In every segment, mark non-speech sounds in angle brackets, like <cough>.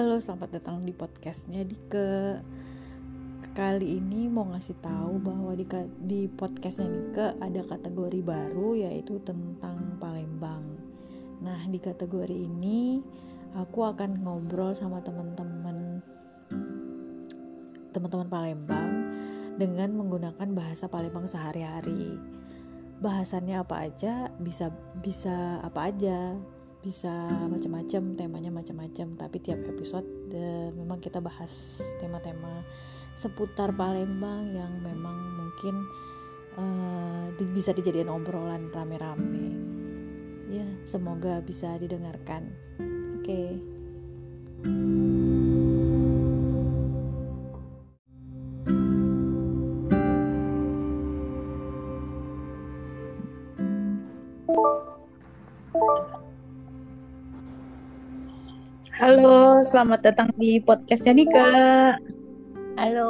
Halo, selamat datang di podcastnya Dike. Kali ini mau ngasih tahu bahwa di, di podcastnya Dike ada kategori baru yaitu tentang Palembang. Nah, di kategori ini aku akan ngobrol sama teman-teman teman-teman Palembang dengan menggunakan bahasa Palembang sehari-hari. Bahasannya apa aja, bisa bisa apa aja, bisa macam-macam temanya macam-macam tapi tiap episode de, memang kita bahas tema-tema seputar Palembang yang memang mungkin uh, bisa dijadikan obrolan rame-rame ya semoga bisa didengarkan oke okay. Halo, selamat datang di podcastnya Nika. Halo.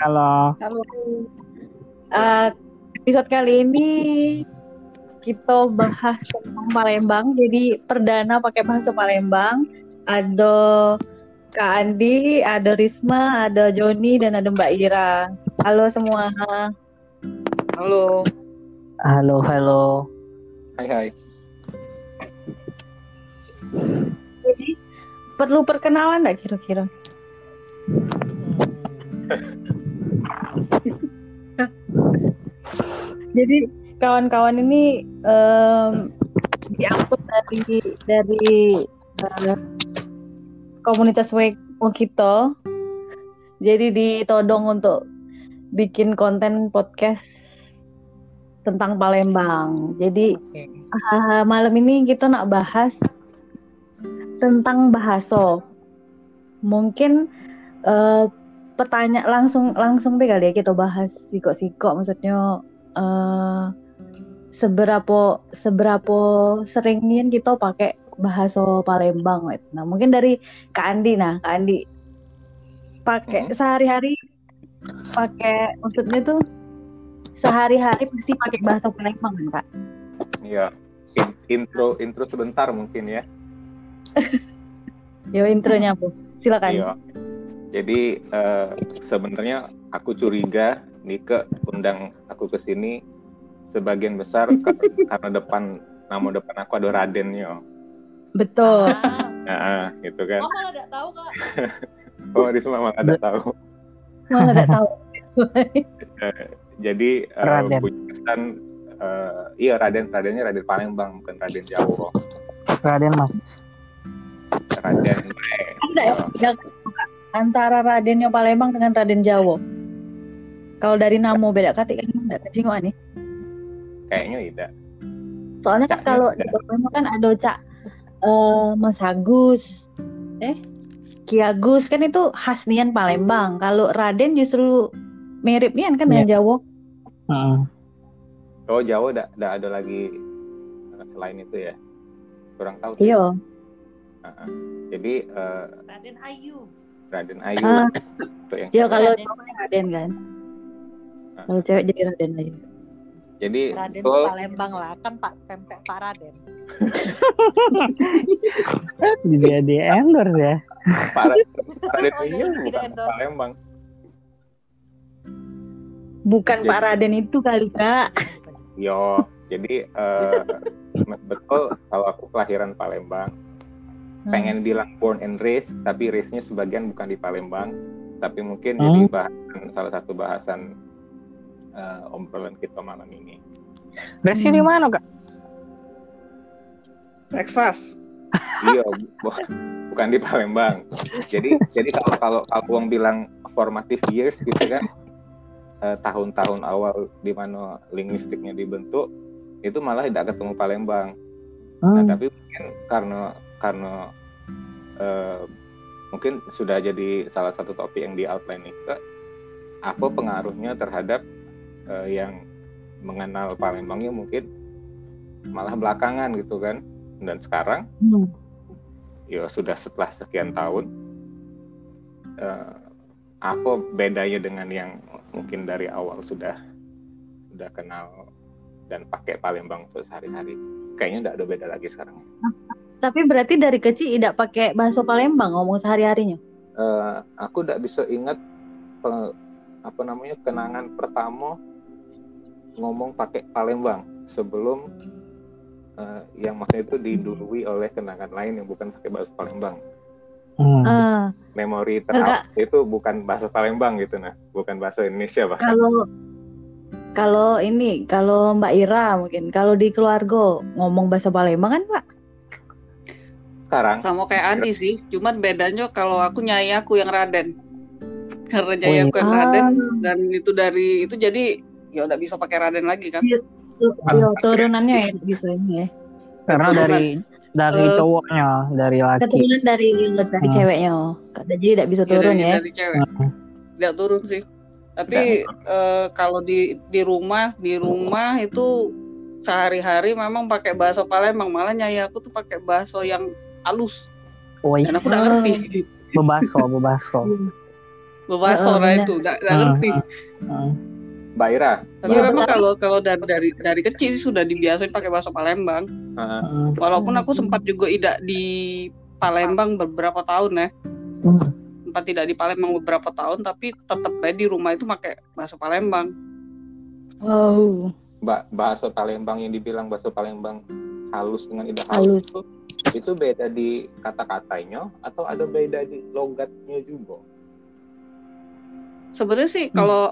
Halo. Halo. Uh, episode kali ini kita bahas tentang Palembang. Jadi perdana pakai bahasa Palembang. Ada Kak Andi, ada Risma, ada Joni, dan ada Mbak Ira. Halo semua. Halo. Halo, halo. Hai, hai. Perlu perkenalan nggak kira-kira? <laughs> Jadi kawan-kawan ini um, diangkut dari dari uh, komunitas Wakito. Jadi ditodong untuk bikin konten podcast tentang Palembang. Jadi uh, malam ini kita nak bahas tentang bahasa. Mungkin uh, pertanyaan langsung langsung deh kali ya kita bahas sikok-sikok maksudnya uh, seberapa seberapa sering nih kita pakai bahasa Palembang gitu. Nah, mungkin dari Kak Andi nah, Kak Andi pakai hmm. sehari-hari pakai maksudnya tuh sehari-hari pasti pakai bahasa Palembang kan, Kak? Iya. Intro intro sebentar mungkin ya. <laughs> Yo intronya bu, silakan. Iya. Jadi uh, sebenarnya aku curiga Nike undang aku ke sini sebagian besar <laughs> karena depan nama depan aku ada Raden yo. Betul. <laughs> Nah, gitu kan. Oh, malah ada tahu kak. oh, di semua malah ada tahu. Malah ada tahu. Eh, jadi uh, punya kesan uh, iya Raden Radennya Raden Palembang bukan Raden Jawa. Raden Mas. Raden ada ya, antara Radennya Palembang dengan Raden Jawa. Kalau dari namo beda kata kan enggak kecingok nih kayaknya tidak soalnya kan kalau di Palembang kan ada cak uh, Mas Agus eh Ki Agus. Kan itu khas nian Palembang. Kalau Raden justru mirip nian kan dengan yeah. Jawa. Uh. oh Jawa tidak ada lagi selain itu ya. Kurang tahu iya Uh, jadi uh, Raden Ayu. Raden Ayu. Ah. Itu yang ya kalau cowok Raden kan. Uh. Kalau cewek jadi Raden Ayu. Jadi Raden betul, Palembang lah kan Pak pempek Pak Raden. <laughs> Dia di endorse ya. Pak Raden, <laughs> Raden Ayu bukan Palembang. Bukan jadi, Pak Raden itu kali kak. Yo, jadi uh, <laughs> betul kalau aku kelahiran Palembang pengen hmm. bilang born and raised tapi race-nya sebagian bukan di Palembang tapi mungkin hmm. jadi bahasan salah satu bahasan uh, obrolan kita malam ini. Race-nya hmm. di mana kak? Texas. iya, bukan di Palembang. Jadi jadi kalau kalau kalau uang bilang formative years gitu kan tahun tahun-tahun awal di mana linguistiknya dibentuk itu malah tidak ketemu Palembang. Nah, hmm. Nah, tapi mungkin karena karena uh, mungkin sudah jadi salah satu topik yang di outline ke apa pengaruhnya terhadap uh, yang mengenal Palembangnya mungkin malah belakangan gitu kan. Dan sekarang hmm. ya sudah setelah sekian tahun uh, apa bedanya dengan yang mungkin dari awal sudah sudah kenal dan pakai Palembang untuk sehari-hari? Kayaknya tidak ada beda lagi sekarang Tapi berarti dari kecil tidak pakai bahasa Palembang ngomong sehari-harinya. Eh, aku tidak bisa ingat pe- apa namanya kenangan pertama ngomong pakai Palembang sebelum eh, yang maksudnya itu didului oleh kenangan lain yang bukan pakai bahasa Palembang. Hmm. Ah, Memori terhadap itu bukan bahasa Palembang gitu nah, bukan bahasa Indonesia bahkan. kalau kalau ini kalau Mbak Ira mungkin kalau di keluarga ngomong bahasa Palembang kan Pak? Sekarang Sama kayak Andi sih, cuman bedanya kalau aku nyai aku yang Raden. <laughs> Karena nyai Oh, aku yang Ah. Raden dan itu dari itu jadi ya udah bisa pakai Raden lagi kan. Iya, Iya, turunannya ya bisa ini ya. Karena dari dari Eh, cowoknya, dari laki. Keturunan dari dari Hmm. ceweknya. Jadi tidak bisa Iya, turun dari, ya. dari cewek. Hmm. Tidak turun sih. Tapi eh, kalau di di rumah di rumah itu sehari-hari memang pakai bahasa Palembang malah nyai aku tuh pakai bahasa yang halus Woi, dan aku udah Oh. ngerti <laughs> bebaso, bebaso. bebaso Heeh, nah itu udah, udah Hmm. ngerti Hmm. Mbak Ira, tapi Iya, memang kalau kalau dari dari dari kecil sih sudah dibiasain pakai bahasa Palembang Hmm. walaupun aku sempat juga tidak di Palembang beberapa tahun ya Hmm. sempat tidak di Palembang beberapa tahun tapi tetap baik di rumah itu pakai bahasa Palembang Oh, Mbak bahasa Palembang yang dibilang bahasa Palembang halus dengan indah halus halus. Itu beda di kata-katanya atau ada beda di logatnya juga? sebenarnya sih Hmm. kalau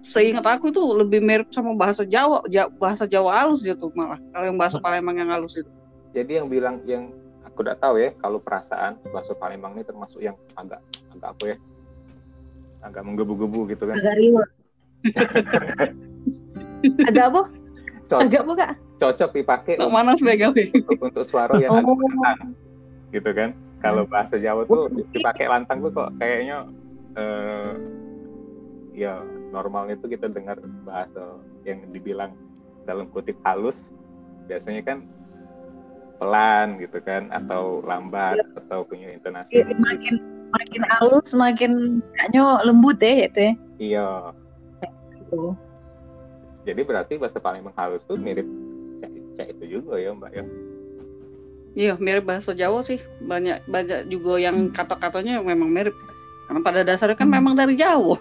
seingat aku tuh lebih mirip sama bahasa Jawa Ja- bahasa Jawa halus gitu malah kalau yang bahasa Palembang yang halus itu Jadi yang bilang yang aku tidak tahu ya kalau perasaan bahasa Palembang ini termasuk yang agak agak apa ya agak menggebu-gebu gitu kan Agak riwa. <laughs> Agak apa? cocok Agak apa kak? Cocok dipakai untuk, mana sebagai untuk suara yang Oh. lantang gitu kan kalau bahasa Jawa tuh dipakai lantang tuh kok kayaknya eh, ya normalnya tuh kita dengar bahasa yang dibilang dalam kutip halus biasanya kan pelan gitu kan atau lambat atau punya intonasi Iya, Makin makin halus, makin kayaknya lembut ya itu ya. iya Gitu. jadi berarti bahasa Palembang halus tuh mirip kayak kayak itu juga ya mbak ya iya mirip bahasa Jawa sih banyak banyak juga yang kata-katanya memang mirip karena pada dasarnya kan Hmm. memang dari Jawa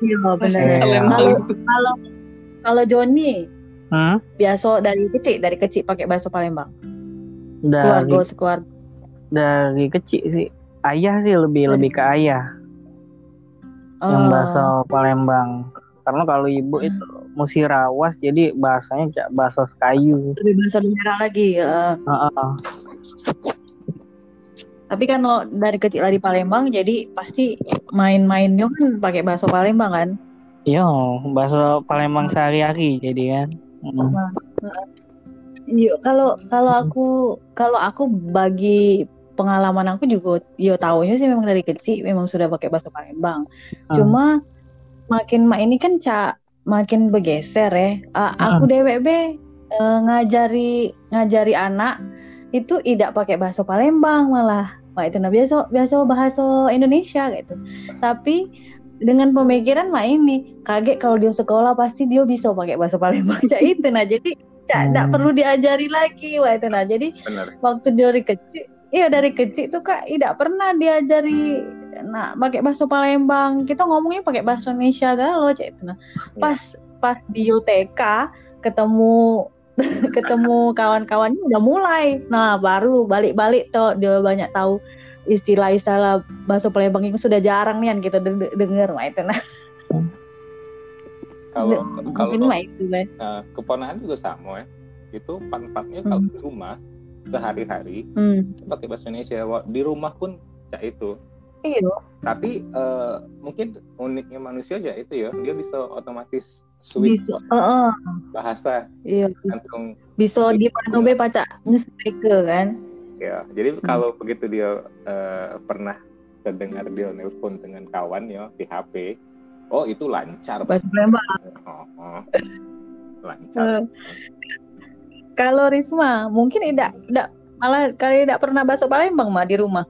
Iya <laughs> benar. Kalau kalau kalau Joni Hmm? biasa dari kecil dari kecil pakai bahasa Palembang. Dari Keluarga sekeluarga. dari kecil sih. Ayah sih lebih Dari- lebih ke ayah yang Oh. bahasa Palembang. Karena kalau ibu Hmm. itu musirawas jadi bahasanya kayak bahasa kayu. lebih bahasa daerah lagi. ya. Heeh. Tapi kan kalau dari kecil dari Palembang jadi pasti main-mainnya kan pakai bahasa Palembang kan. Iya, bahasa Palembang sehari-hari jadi kan. Mm. Iya, kalau kalau aku kalau aku bagi pengalaman aku juga yo taunya sih memang dari kecil memang sudah pakai bahasa Palembang. Hmm. Cuma makin mak ini kan cak makin bergeser ya. A- aku DWB eh, ngajari ngajari anak itu tidak pakai bahasa Palembang malah. Wah itu nah biasa biasa bahasa Indonesia gitu. Tapi dengan pemikiran mak ini kaget kalau dia sekolah pasti dia bisa pakai bahasa Palembang. Cak <laughs> itu nah jadi cak tidak Hmm. perlu diajari lagi. Wah itu nah jadi benar waktu dari kecil iya dari kecil tuh kak tidak pernah diajari nah pakai bahasa Palembang. Kita ngomongnya pakai bahasa Indonesia galau cek itu nah pas pas di UTK ketemu <laughs> ketemu kawan-kawannya udah mulai. Nah baru balik-balik tuh dia banyak tahu istilah-istilah bahasa Palembang yang sudah jarang nih yang kita de- dengar mah itu nah kalau <laughs> kalau mungkin mah itu eh, keponakan juga sama ya. Itu pan-pannya kalau Hmm. di rumah sehari-hari hmm. pakai bahasa Indonesia. Di rumah pun kayak itu. Iya. Tapi eh, mungkin uniknya manusia ya itu ya dia bisa otomatis switch bisa Heeh, bahasa iya bisa, langsung bisa di mana be pacak newsmaker kan? Ya jadi kalau begitu dia eh, pernah terdengar dia nelpon dengan kawan ya di HP oh itu lancar. Bahasa Palembang. Oh, oh. lancar. Eh, Kalau Risma mungkin tidak tidak malah kali tidak pernah bahasa Palembang mah di rumah.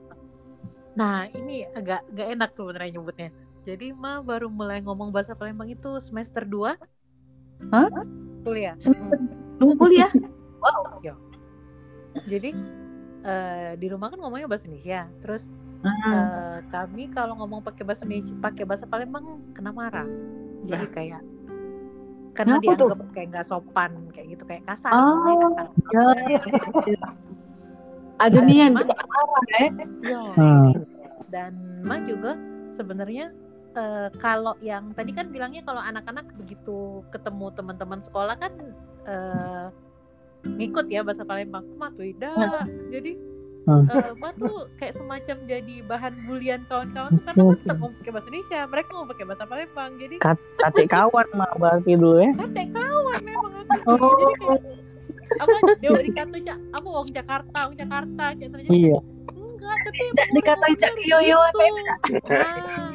Nah, ini agak gak enak sebenarnya nyebutnya. Jadi Ma baru mulai ngomong bahasa Palembang itu semester 2. Hah? Kuliah. Semester dua kuliah. <laughs> Jadi eh, di rumah kan ngomongnya bahasa Indonesia terus Hmm. eh, kami kalau ngomong pakai bahasa Indonesia pakai bahasa Palembang kena marah jadi kayak karena Kenapa tuh? dianggap kayak nggak sopan kayak gitu kayak kasar. Oh, ngomongnya kasar. Ya, Ada nian Cuman- kita marah ya. Hmm. dan Ma juga sebenarnya eh, kalau yang tadi kan bilangnya kalau anak-anak begitu ketemu teman-teman sekolah kan eh, ngikut ya bahasa Palembang. Ma tuh tidak jadi Hmm. Ma tuh kayak semacam jadi bahan bulian kawan-kawan tuh karena Ma tetap mau pakai bahasa Indonesia mereka mau pakai bahasa Palembang jadi Katik kawan mah berarti dulu ya. kan dek kawan memang aku Oh. jadi kayak apa dewa dikata cak apa wong Jakarta wong Jakarta kayak gitu. jadi Iya. enggak tapi dikatain cak yoyo Nah,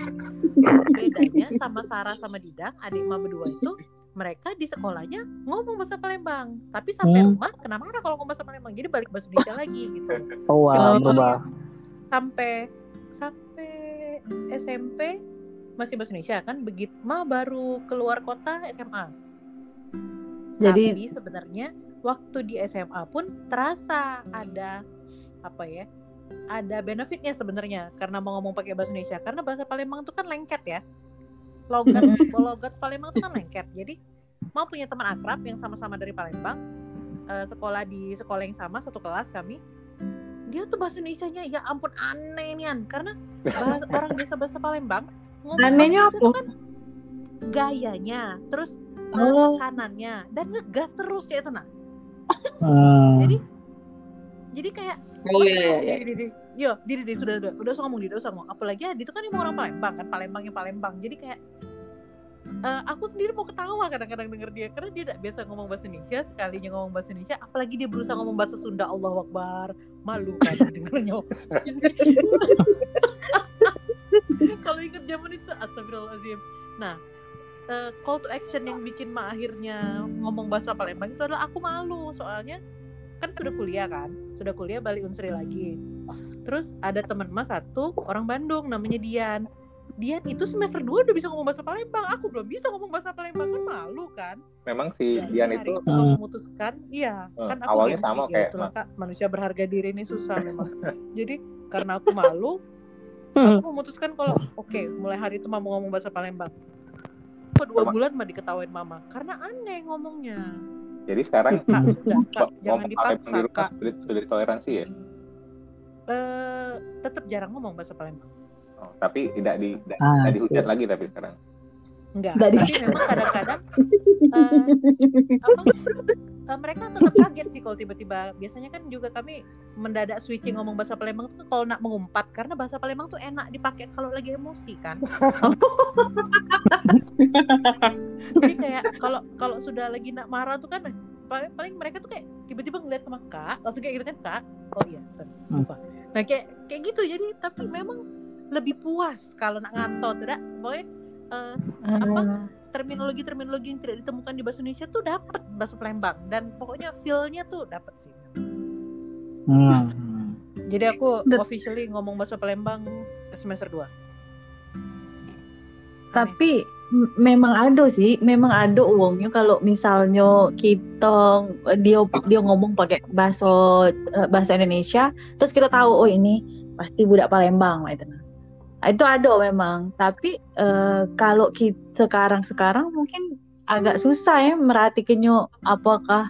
bedanya sama Sarah sama Didang, adik emak berdua itu mereka di sekolahnya ngomong bahasa Palembang, tapi sampai Hmm. rumah kena marah kalau ngomong bahasa Palembang, jadi balik bahasa Indonesia lagi gitu. Oh, berubah. Sampai sampai SMP masih bahasa Indonesia kan, begitu mah baru keluar kota SMA. Jadi- tapi sebenarnya waktu di SMA pun terasa ada apa ya? Ada benefitnya sebenarnya karena mau ngomong pakai bahasa Indonesia karena bahasa Palembang itu kan lengket ya. Logat logat Palembang itu kan lengket. Jadi mau punya teman akrab yang sama-sama dari Palembang eh, sekolah di sekolah yang sama satu kelas kami dia tuh bahasa Indonesia-nya ya ampun aneh nian karena bahasa, <laughs> orang biasa bahasa Palembang ngomong Anehnya Indonesia apa? kan gayanya terus eh, Oh. tekanannya dan ngegas terus kayak itu nah Hmm. jadi jadi kayak Oh iya iya iya. Yo, Didi, Didi, sudah, udah, udah ngomong, udah usah ngomong. Apalagi Adi itu kan emang orang Palembang kan, Palembangnya Palembang. Jadi kayak eh, aku sendiri mau ketawa kadang-kadang denger dia karena dia tidak biasa ngomong bahasa Indonesia, sekalinya ngomong bahasa Indonesia, apalagi dia berusaha ngomong bahasa Sunda, Allah Akbar, malu kan <laughs> dengernya. <laughs> Kalau inget zaman itu, astagfirullahaladzim. Nah, eh, call to action yang bikin Ma akhirnya ngomong bahasa Palembang itu adalah aku malu soalnya kan sudah kuliah kan sudah kuliah balik unsri lagi. Terus ada teman mas satu orang Bandung namanya Dian. Dian itu semester 2 udah bisa ngomong bahasa Palembang. Aku belum bisa ngomong bahasa Palembang kan malu kan? Memang si Jadi Dian itu aku Hmm. memutuskan iya Eh, kan aku awalnya sama ya, kayak itulah, Kak, manusia berharga diri ini susah memang. <laughs> Jadi karena aku malu aku memutuskan kalau oke mulai hari itu mama ngomong bahasa Palembang. Kok dua Mama- bulan mah diketawain mama karena aneh ngomongnya jadi sekarang sudah <laughs> kak ngomong jangan Palembang dipaksa kak sudah ditoleransi ya. eh tetap jarang ngomong bahasa Palembang Oh, tapi tidak di tidak, Ah, tidak dihujat lagi tapi sekarang. enggak Nggak tapi memang kadang-kadang eh, apa eh, mereka tetap kaget sih kalau tiba-tiba biasanya kan juga kami mendadak switching ngomong bahasa Palembang tuh kalau nak mengumpat karena bahasa Palembang tuh enak dipakai kalau lagi emosi kan? <laughs> Jadi kayak kalau kalau sudah lagi nak marah tuh kan paling, paling mereka tuh kayak tiba-tiba ngeliat sama kak langsung kayak gitu kan kak? Oh iya sorry Hmm. nah kayak kayak gitu. Jadi tapi memang lebih puas kalau nak ngantot tidak pokoknya eh, apa terminologi terminologi yang tidak ditemukan di bahasa Indonesia tuh dapat bahasa Palembang. Dan pokoknya feel-nya tuh dapat sih. Hmm. jadi aku officially ngomong bahasa Palembang semester 2 Tapi memang ada sih, memang ada uangnya kalau misalnya kita dia dia ngomong pakai bahasa eh, bahasa Indonesia, terus kita tahu oh ini pasti budak Palembang lah itu. Itu ada memang, tapi eh, kalau kita sekarang sekarang mungkin agak susah ya merhatikannya apakah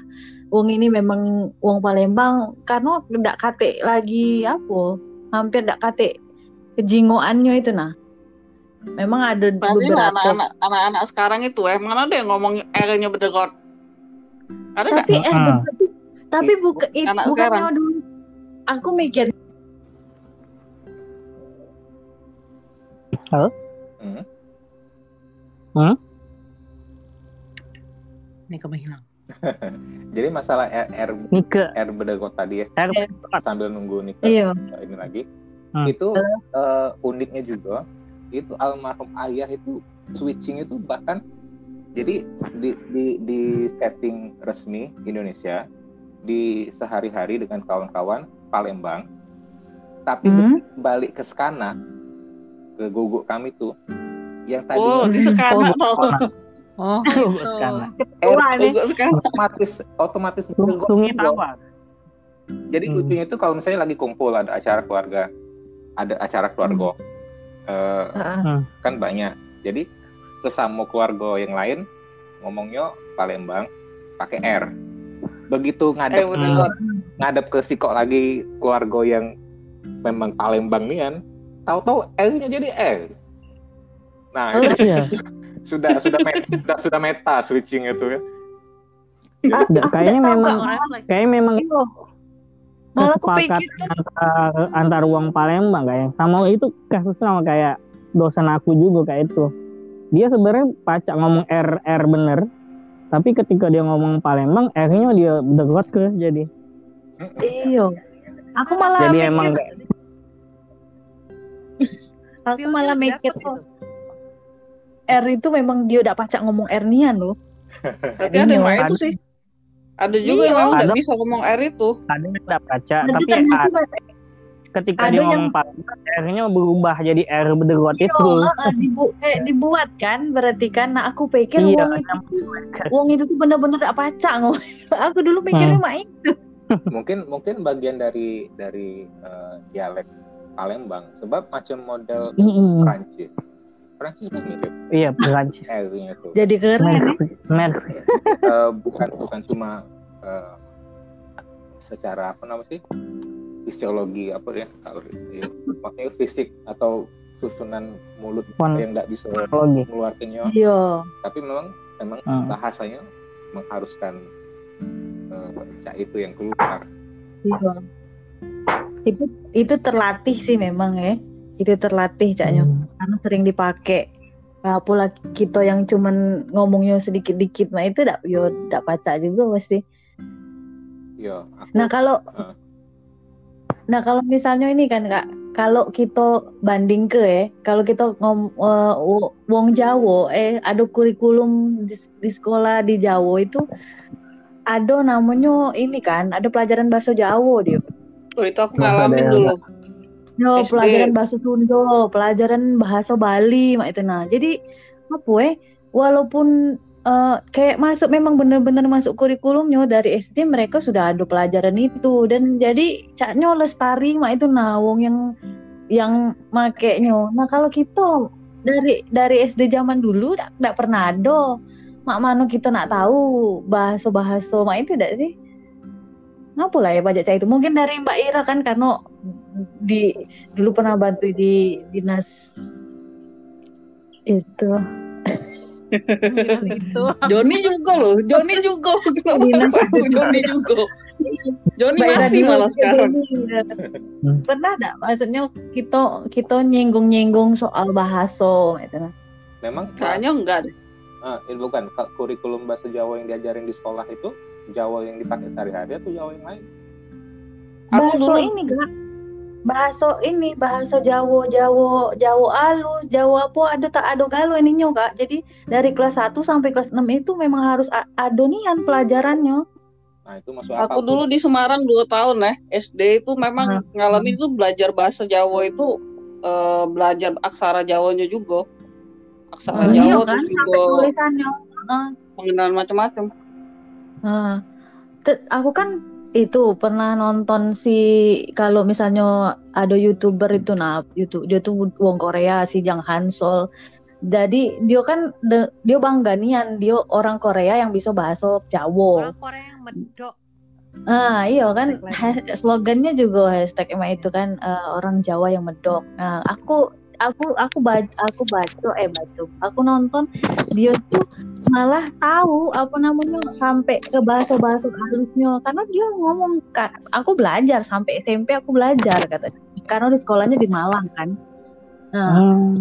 uang ini memang uang Palembang karena tidak kate lagi apa hampir tidak kate kejingoannya itu nah memang ada Berarti beberapa anak-anak anak-anak sekarang itu eh mana ada yang ngomong R-nya bedegot? Ada nggak? tapi eh Ah. betul. tapi buka, it- Anak bukannya sekarang. dulu aku mikir Hmm. ini kamu hilang <laughs> Jadi masalah R, R, Nike. R bedegot tadi ya R sambil nunggu nih iya. ini lagi. Hmm. itu eh, uniknya juga itu almarhum ayah itu switching itu bahkan jadi di di, di setting resmi Indonesia di sehari-hari dengan kawan-kawan Palembang tapi Hmm. balik ke Skana ke guguk kami tuh yang tadi Oh, di sekarang Oh, tuh. oh nih. Guguk sekarang. otomatis otomatis juga. Tawar. jadi Hmm. lucunya itu kalau misalnya lagi kumpul ada acara keluarga ada acara keluarga eh, Heeh. kan banyak jadi sesama keluarga yang lain ngomongnya Palembang pakai R begitu Eh ngadep bener. ngadep ke sikok lagi keluarga yang memang Palembang nian tahu-tahu R-nya jadi R nah Oh, itu Iya. <laughs> sudah sudah meta, sudah, sudah meta switching itu ya. Nggak, kayaknya memang kayaknya memang. Malah aku kesepakatan antar antar uang Palembang kayak sama. Itu kasus sama kayak dosen aku juga kayak itu. Dia sebenarnya pacak ngomong R R bener. Tapi ketika dia ngomong Palembang R-nya dia degot ke jadi. Iya. Aku malah jadi emang aku malah mikir gitu. tuh R itu memang dia udah pacak ngomong R-nian loh. <laughs> Tapi ada yang itu sih. Ada juga yang Iya. memang nggak Ada. bisa ngomong R itu. ada yang nggak baca Ada tapi ternyata ada- ketika ada dia yang- ngomong Palembang R-nya berubah jadi R degot Iya, itu heeh, dibu- kayak dibuat kan berarti kan. Nah aku pikir Iya, wong itu tuh, wong itu tuh bener-bener gak pacak ngomong. <laughs> Aku dulu mikirnya Hmm. mak itu. mungkin mungkin bagian dari dari eh, dialek Palembang sebab macam model Mm-mm. Prancis Prancis kan mirip iya Perancis R-nya tuh Jadi keren. Merci Merci <laughs> Eh, bukan bukan cuma eh, secara apa namanya sih fisiologi apa ya kalau ya, maksudnya fisik atau susunan mulut Fon- yang nggak bisa mengeluarkannya Iya. tapi memang memang Hmm. bahasanya mengharuskan eh, cak itu yang keluar Iya. Itu itu terlatih sih memang ya. Itu terlatih caknya. Hmm. Karena sering dipakai. Nah, pula kita yang cuman ngomongnya sedikit-dikit mah itu dak yo dak pacak juga pasti. ya aku Nah, kalau Heeh. Nah, kalau misalnya ini kan Kak, kalau kita banding ke ya, kalau kita ngom wo- wong Jawa eh ada kurikulum di, di sekolah di Jawa itu ada namanya ini kan, ada pelajaran bahasa Jawa dia. Oh, itu aku Bahasa ngalamin dulu. No, SD. pelajaran bahasa Sunda, pelajaran bahasa Bali, mak itu nah. Jadi apa ya? Walaupun eh, kayak masuk memang benar-benar masuk kurikulumnya dari SD mereka sudah ada pelajaran itu dan jadi caknya lestari mak itu nah wong yang yang makainya. Nah kalau kita dari dari SD zaman dulu tidak pernah ada mak mano kita nak tahu bahasa-bahasa mak itu tidak sih? Ngapa lah ya baca itu? Mungkin dari Mbak Ira kan karena di dulu pernah bantu di dinas itu Dinas itu. Joni juga loh, Joni juga. Dinas Joni juga. Joni masih dulu malah sekarang. Hmm. pernah enggak maksudnya kita kita nyinggung-nyinggung soal bahasa itu nah. memang Kayaknya enggak deh. ah, ini bukan Ka- kurikulum bahasa Jawa yang diajarin di sekolah itu Jawa yang dipakai sehari-hari atau Jawa yang lain? Aku bahasa dulu ini gak bahasa ini bahasa Jawa Jawa Jawa alus Jawa apa ada tak ada galau ininya kak. Jadi dari kelas 1 sampai kelas 6 itu memang harus adonian pelajarannya. Nah itu masuk apa Aku dulu di Semarang 2 tahun ya. SD itu memang ngalamin itu belajar bahasa Jawa itu eh, belajar aksara Jawanya juga. Aksara Oh, iya Jawa kan? terus sampai juga tulisannya. Heeh. pengenalan macam-macam. Te- aku kan itu pernah nonton si kalau misalnya ada youtuber itu nah YouTube dia tuh wong Korea si Jang Hansol jadi dia kan de- dia bangga nian dia orang Korea yang bisa bahasa Jawa. Orang Korea yang medok. ah iya kan? <laughs> Slogannya juga hashtag emang itu kan eh, orang Jawa yang medok. Nah aku aku aku baca aku baca eh baca aku nonton dia tuh malah tahu apa namanya sampai ke bahasa bahasa halusnya karena dia ngomong "Kak, aku belajar sampai SMP aku belajar kata karena di sekolahnya di Malang kan. Nah Hmm.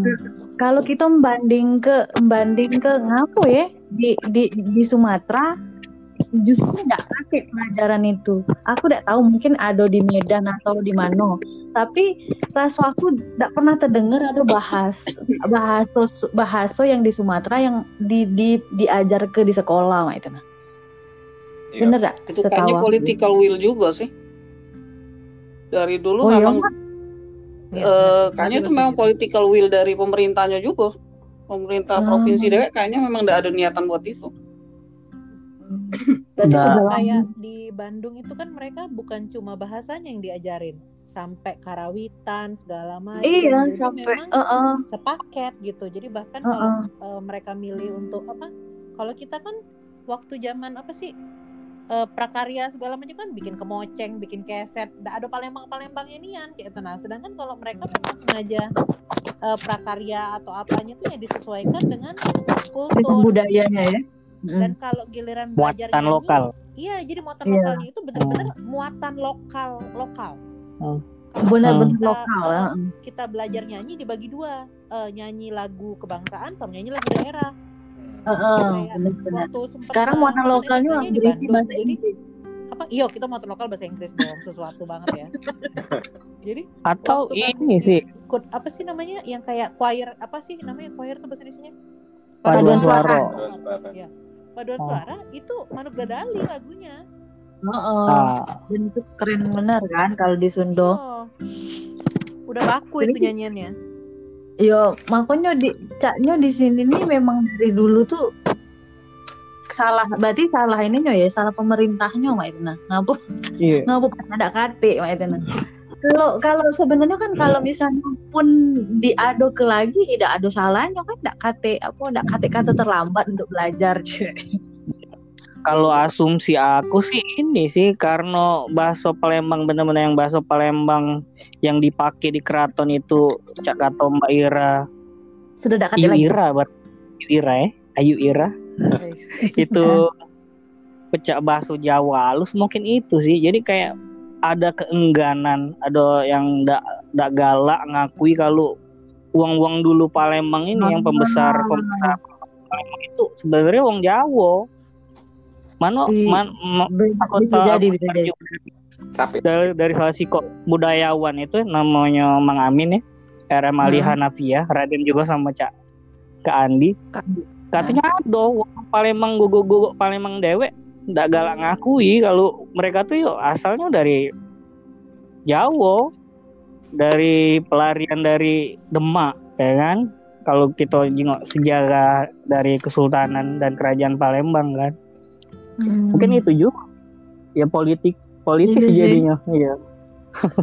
kalau kita membanding ke membanding ke ngapo ya di di di Sumatera justru tidak pakai pelajaran itu aku tidak tahu mungkin ada di Medan atau di mana tapi rasa aku tidak pernah terdengar ada bahas bahasa bahasa yang di Sumatera yang di, di diajar ke di sekolah mak itu nah Iya. bener gak Itu kayaknya political will juga sih. Dari dulu Oh, iya, memang eh, benar. kayaknya itu memang political will dari pemerintahnya juga. Pemerintah Hmm. provinsi dewek kayaknya memang tidak ada niatan buat itu. Berarti Nah. sudah kayak di Bandung itu kan mereka bukan cuma bahasanya yang diajarin. Sampai karawitan segala macam Iya, jadi sampai memang Heeh, sepaket gitu. Jadi bahkan heeh. kalau eh, mereka milih untuk apa kalau kita kan waktu zaman apa sih eh, prakarya segala macam kan bikin kemoceng bikin keset. Nggak ada palembang palembangnya nian kayak itu nah sedangkan kalau mereka memang sengaja eh, prakarya atau apanya tuh ya disesuaikan dengan Dengan kultur. budayanya ya. Mm. dan kalau giliran belajar muatan nyanyi, lokal iya jadi muatan Iya. lokalnya itu benar-benar muatan lokal lokal Hmm. Benar-benar kita, lokal. eh, heeh. kita belajar nyanyi dibagi dua Eh, nyanyi lagu kebangsaan sama nyanyi lagu daerah Heeh, Kayak benar-benar. Sekarang muatan lokalnya berisi bahasa Inggris. apa iya kita muatan lokal bahasa Inggris dong sesuatu banget ya <laughs> jadi atau kami ini sih ikut apa sih namanya yang kayak choir apa sih namanya choir tuh bahasa Indonesia paduan Paduan suara ya paduan Oh. suara itu Manuk Dadali lagunya Heeh. Ah, Dan itu keren benar kan kalau di Sundo. oh. udah baku Jadi- itu nyanyiannya Yo, makanya di caknya di sini nih memang dari dulu tuh salah berarti salah ininya ya salah pemerintahnya mak itu nah ngapa iya ngapa ada kate mak itu nah kalau kalau sebenarnya kan kalau misalnya pun diado ke lagi tidak ada salahnya kan tidak kate apa tidak kate kata terlambat untuk belajar cuy. Kalau asumsi aku sih ini sih karena bakso Palembang benar-benar yang bakso Palembang yang dipakai di keraton itu Cak Kato Mbak Ira. Sudah tidak kate lagi? Ira ber Ira ya Ayu Ira. Itu pecah bakso Jawa halus mungkin itu sih. Jadi kayak ada keengganan ada yang ndak ndak galak ngakui kalau uang-uang dulu Palembang ini yang pembesar pembesar. Palembang itu sebenarnya uang Jawa. Mana Iya. man, ma- aku bisa jadi bisa jadi. dari dari salah si kok budayawan itu namanya Mang Amin ya RM Ali Hmm. Hanafiah Raden juga sama Cak ke Andi. Kak. katanya ada wong Palembang gugu gugu Palembang dewek ndak galak ngakui kalau mereka tuh yuk asalnya dari Jawa dari pelarian dari Demak ya kan? Kalau kita jengok sejarah dari Kesultanan dan Kerajaan Palembang kan? Hmm. mungkin itu juga. Ya politik politik jadinya iya. <laughs>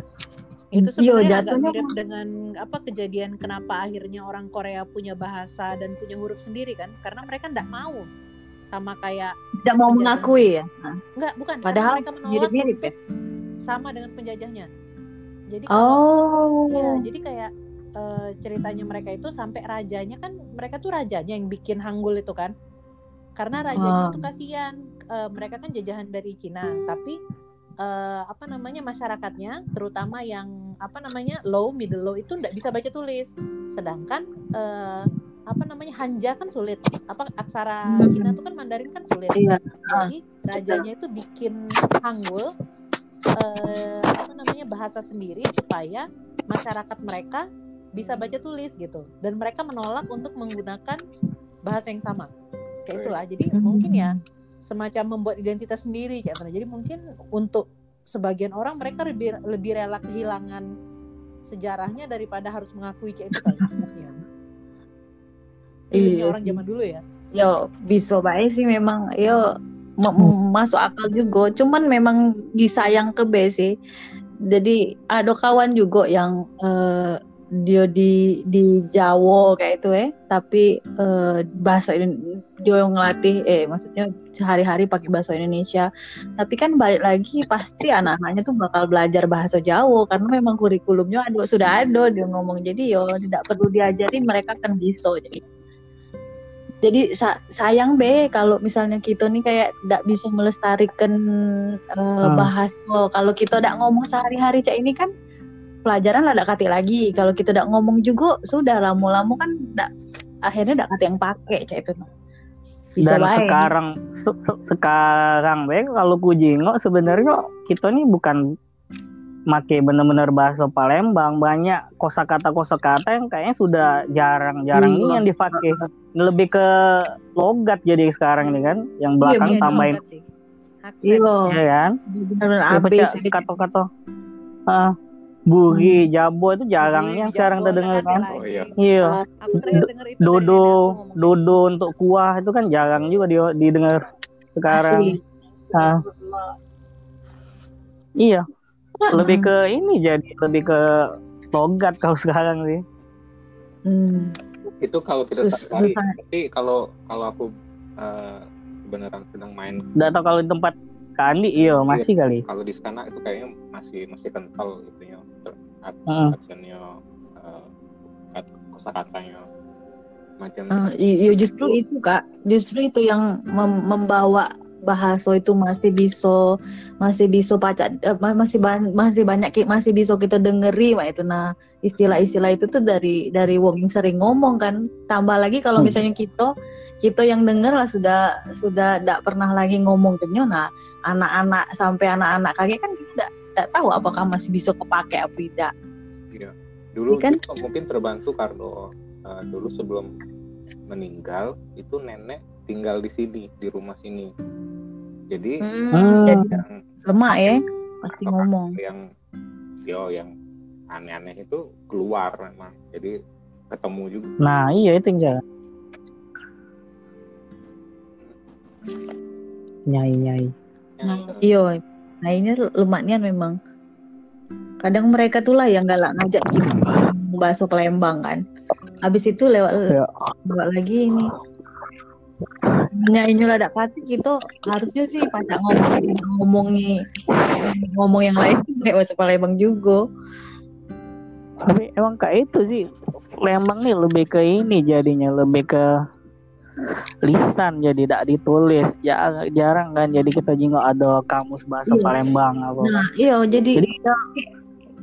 Itu sebenarnya agak mirip dengan apa kejadian kenapa akhirnya orang Korea punya bahasa dan punya huruf sendiri kan? Karena mereka nggak mau sama kayak tidak mau mengakui ya nggak bukan Padahal mereka menolak mirip-mirip untuk sama dengan penjajahnya jadi kalau oh Iya, jadi kayak eh, ceritanya mereka itu sampai rajanya kan mereka tuh rajanya yang bikin Hanggul itu kan. Karena rajanya Ah. itu kasihan, eh, mereka kan jajahan dari Cina, tapi eh, apa namanya masyarakatnya, terutama yang apa namanya low, middle low itu nggak bisa baca tulis. Sedangkan eh, apa namanya Hanja kan sulit. Apa aksara Hmm. Cina itu kan Mandarin kan sulit. iya Jadi rajanya itu bikin Hanggul eh, apa namanya bahasa sendiri supaya masyarakat mereka bisa baca tulis gitu dan mereka menolak untuk menggunakan bahasa yang sama kayak itulah jadi Hmm. mungkin ya semacam membuat identitas sendiri kayak gitu. jadi mungkin untuk sebagian orang mereka lebih lebih rela kehilangan sejarahnya daripada harus mengakui kayak itu ya. Feelingnya Iya orang zaman dulu ya? Yo bisa baik sih memang. Yo ma- m- masuk akal juga. Cuman memang disayang ke B sih. Jadi ada kawan juga yang eh, dia di di Jawa kayak itu eh. Tapi eh, bahasa ini dia yang ngelatih eh maksudnya sehari-hari pakai bahasa Indonesia. Tapi kan balik lagi pasti anak-anaknya tuh bakal belajar bahasa Jawa. Karena memang kurikulumnya ada sudah ada dia ngomong. Jadi yo tidak perlu diajarin mereka kan bisa jadi jadi sa- sayang be kalau misalnya kita nih kayak tidak bisa melestarikan eh, Hmm. bahasa. Kalau kita tidak ngomong sehari-hari cak ini kan pelajaran lah tidak kate lagi. Kalau kita tidak ngomong juga sudah lama-lama kan tidak akhirnya tidak kate yang pakai cak itu. Bisa dan baik sekarang se- se- sekarang be kalau ku jingok sebenarnya kita nih bukan make bener-bener bahasa Palembang banyak kosakata kosakata yang kayaknya sudah jarang-jarang Iya. ini yang dipakai lebih ke logat jadi sekarang ini kan yang Iya, belakang Iya, tambahin iya ya kan? Benar-benar kata-kata ah bugi jabo itu jarang yang sekarang kita dengar kan? Oh, iya. iya. Nenek dodo dodo untuk kuah itu kan jarang juga dia didengar sekarang. Asli. Ah. Iya, lebih ke ini jadi lebih ke logat kalau <laughs> sekarang sih. Hmm. itu kalau kita Sus- susah. tapi kalau kalau aku eh, beneran sedang main Nggak tahu kalau di tempat Kandi, iya masih kali. kalau di sana itu kayaknya masih masih kental itunya Heeh. aksennya uh, kosa katanya macam Eh, i- iya, justru itu kak, justru itu yang mem- membawa bahasa itu masih bisa masih bisa pacak eh, ma- masih ban- masih banyak masih bisa kita dengeri mak itu nah istilah-istilah itu tuh dari dari wong yang sering ngomong kan. Tambah lagi kalau Hmm. misalnya kita kita yang denger lah sudah sudah tidak pernah lagi ngomong tenyo. Nah anak-anak sampai anak-anak kakek kan kita tidak tidak tahu apakah masih bisa kepake apa tidak. Dulu Iya kan? mungkin terbantu karena uh, dulu sebelum meninggal itu nenek tinggal di sini di rumah sini jadi Hmm. jadi yang lemah ya pasti ngomong yang yo yang aneh-aneh itu keluar memang jadi ketemu juga Nah, iya itu yang jalan. Nyai-nyai. Nah, iya. Nah ini lemaknya memang. Kadang mereka tuh lah yang galak ngajak bakso Palembang kan. Habis itu lewat Ya. lewat lagi ini. Nyanyi ada kati gitu harusnya sih pacak ngomong ngomongi ngomong yang lain <laughs> kayak bahasa Palembang juga. Tapi emang kayak itu sih. Lembang nih lebih ke ini jadinya lebih ke lisan jadi tidak ditulis ya jarang kan jadi kita juga ada kamus bahasa Iya. Palembang apa Nah iya jadi, jadi ya,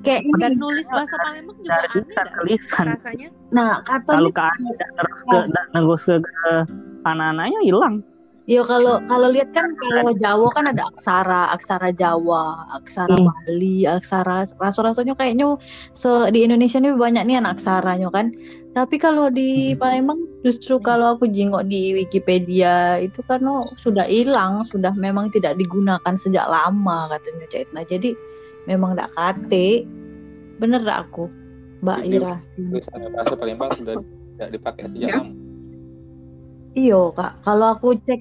kayak. Dan nulis bahasa Palembang juga dari aneh lisan nggak ke lisan rasanya. Nah kalau katanya ke terus ke nggak negus ke, ke anak-anaknya hilang Iya kalau kalau lihat kan kalau Jawa kan ada aksara, aksara Jawa, aksara Hmm. Bali, aksara rasa-rasanya kayaknya se di Indonesia ini banyak nih anak aksaranya kan. Tapi kalau di Hmm. Palembang justru kalau aku jingok di Wikipedia itu kan oh, sudah hilang, sudah memang tidak digunakan sejak lama katanya Cetna. Jadi memang tidak kate. Bener tak aku, Mbak Jadi, Ira? bahasa Palembang sudah tidak dipakai sejak Ya. lama Iyo kak, kalau aku cek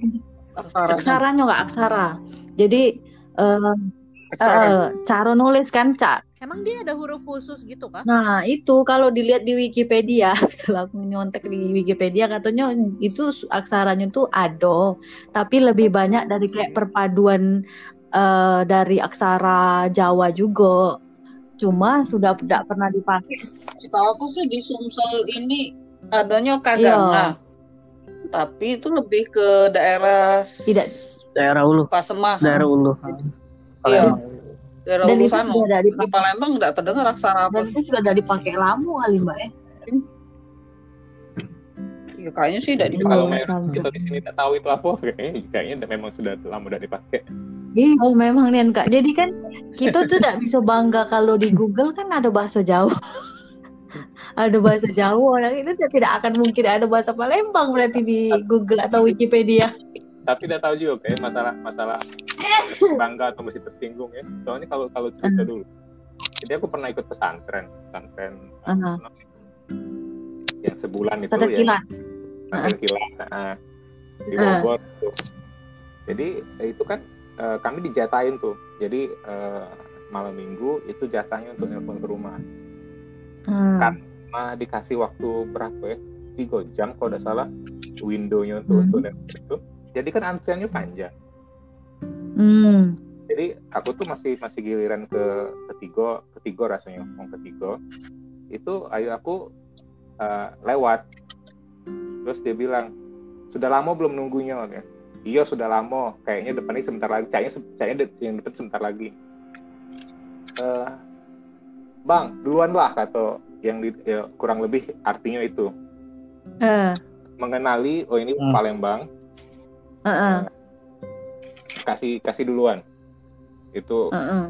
aksaranya aksaranya kak aksara. Jadi eh, Aksara. Eh, cara nulis kan cak Emang dia ada huruf khusus gitu kah? nah itu kalau dilihat di Wikipedia <laughs> kalau aku nyontek di Wikipedia katanya itu aksaranya tuh ado tapi lebih banyak dari kayak perpaduan eh, dari aksara Jawa juga cuma sudah tidak pernah dipakai Setahu aku sih di Sumsel ini adanya Kaganga. Tapi itu lebih ke daerah Tidak. daerah ulu Pasemah. daerah ulu Iya. Daerah dan Ulu itu sana. sudah Di Palembang nggak terdengar aksara apa. dan itu sudah ada dipakai lama kali mbak ya Ya, kayaknya sih tidak Iya, dipakai. kalau sama. memang kita di sini tidak tahu itu apa kayaknya <laughs> kayaknya memang sudah lama tidak dipakai Iya memang nih kak. Jadi kan kita tuh tidak bisa bangga kalau di Google kan ada bahasa Jawa, <laughs> ada bahasa Jawa. Nah, itu tidak akan mungkin ada bahasa Palembang berarti di Google atau Wikipedia. tapi tidak tahu juga kayak masalah masalah bangga atau masih tersinggung ya soalnya kalau kalau cerita dulu jadi aku pernah ikut pesantren pesantren Aha. yang sebulan itu Sadar ya kilat. pesantren kilat nah, di Ah. Bogor tuh. jadi itu kan eh, kami dijatain tuh jadi eh, malam minggu itu jatahnya untuk nelpon ke rumah Hmm. Kan. Nah, dikasih waktu berapa ya tiga jam kalau tidak salah windownya untuk Hmm. untuk nelpon itu jadi kan antriannya panjang Hmm. jadi aku tuh masih masih giliran ke ketiga ketiga rasanya ngomong ketiga itu ayo aku eh, lewat terus dia bilang sudah lama belum nunggunya ya iya sudah lama. Kayaknya depannya sebentar lagi. Kayaknya kayaknya de- yang depan sebentar lagi. Eh, bang duluan lah kata yang di, ya, kurang lebih artinya itu. Eh, mengenali oh ini Hmm. Palembang. Eh, eh, kasih kasih duluan. Itu eh, eh.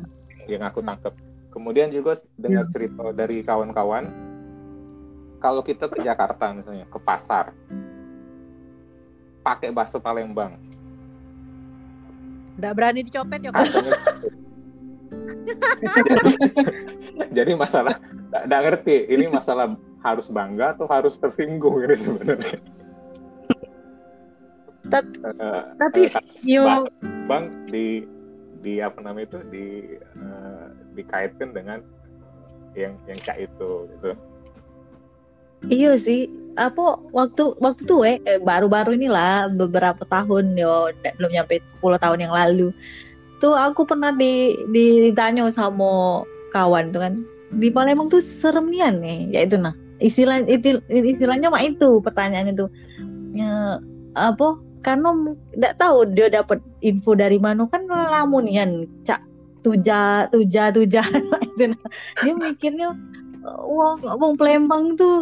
yang aku tangkap. Kemudian juga dengar cerita dari kawan-kawan, kalau kita ke Jakarta misalnya ke pasar, pakai bakso Palembang, Nggak berani dicopet ya kak? katanya. <laughs> Jadi masalah, nggak ngerti. Ini masalah harus bangga atau harus tersinggung ini sebenarnya. Tapi- eh, Tapi eh, yo bahasa Bang di di apa namanya itu di eh, dikaitkan dengan eh, yang yang cak itu gitu. Iya sih. Apa waktu waktu tuh eh baru-baru inilah beberapa tahun yo belum nyampe 10 tahun yang lalu. Tuh aku pernah di ditanya sama kawan tuh kan. Di Palembang tuh serem nian nih, ya itu nah. Istilah itil- istilahnya mah itu pertanyaannya tuh. Ya, apa karena nggak tahu dia dapat info dari mana kan lamunian cak tuja tuja tuja <laughs> itu nah. dia mikirnya wong wong Palembang tuh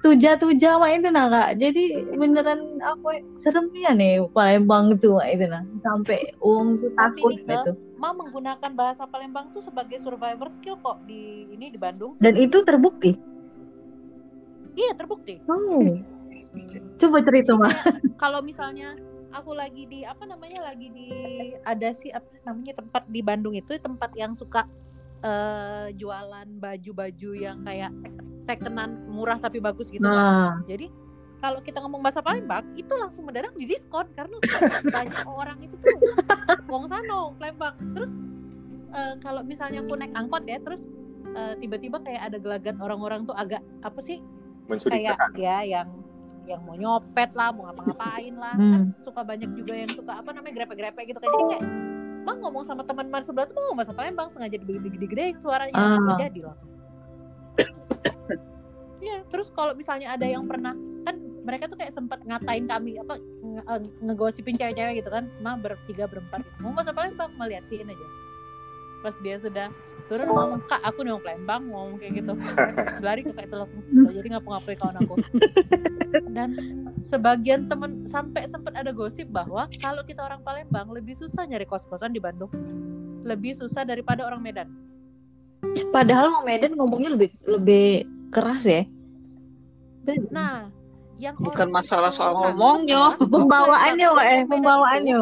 tuja tuja mah itu nah kak. Jadi beneran apa serem ya nih Palembang tuh Mak, itu nah. Sampai wong tuh Tapi takut Ke, gitu. Ma menggunakan bahasa Palembang tuh sebagai survivor skill kok di ini di Bandung. dan itu terbukti? Iya terbukti. oh. Coba cerita mah <laughs> Kalau misalnya aku lagi di apa namanya lagi di ada sih apa namanya tempat di Bandung itu tempat yang suka eh, jualan baju-baju yang kayak secondan murah tapi bagus gitu kan. nah Jadi kalau kita ngomong bahasa Palembang itu langsung mendadak di diskon karena <laughs> banyak orang itu tuh wong sano Palembang. Terus eh, kalau misalnya aku naik angkot ya terus eh, tiba-tiba kayak ada gelagat orang-orang tuh agak apa sih kayak ya yang yang mau nyopet lah, mau ngapa-ngapain lah. Hmm. Kan suka banyak juga yang suka apa namanya grepe-grepe gitu kan. Jadi kayak Bang ngomong sama teman teman sebelah tuh mau bahasa Palembang sengaja digede-gedein suaranya Ah. Nggak jadi langsung. <coughs> Iya, terus kalau misalnya ada yang pernah kan mereka tuh kayak sempat ngatain kami apa nge- eh, ngegosipin cewek-cewek gitu kan, mah bertiga berempat gitu. Mau bahasa Palembang melihatin aja. Pas dia sudah turun ngomong kak aku nih orang Palembang ngomong kayak gitu. <laughs> Lari ke kak itu langsung "Oh, jadi ngapa-ngapain kawan aku. Dan sebagian temen sampai sempat ada gosip bahwa kalau kita orang Palembang lebih susah nyari kos-kosan di Bandung. Lebih susah daripada orang Medan. Padahal orang Medan ngomongnya lebih lebih keras ya. Nah yang Bukan masalah soal ngomongnya. Pembawaannya orang wah eh pembawaannya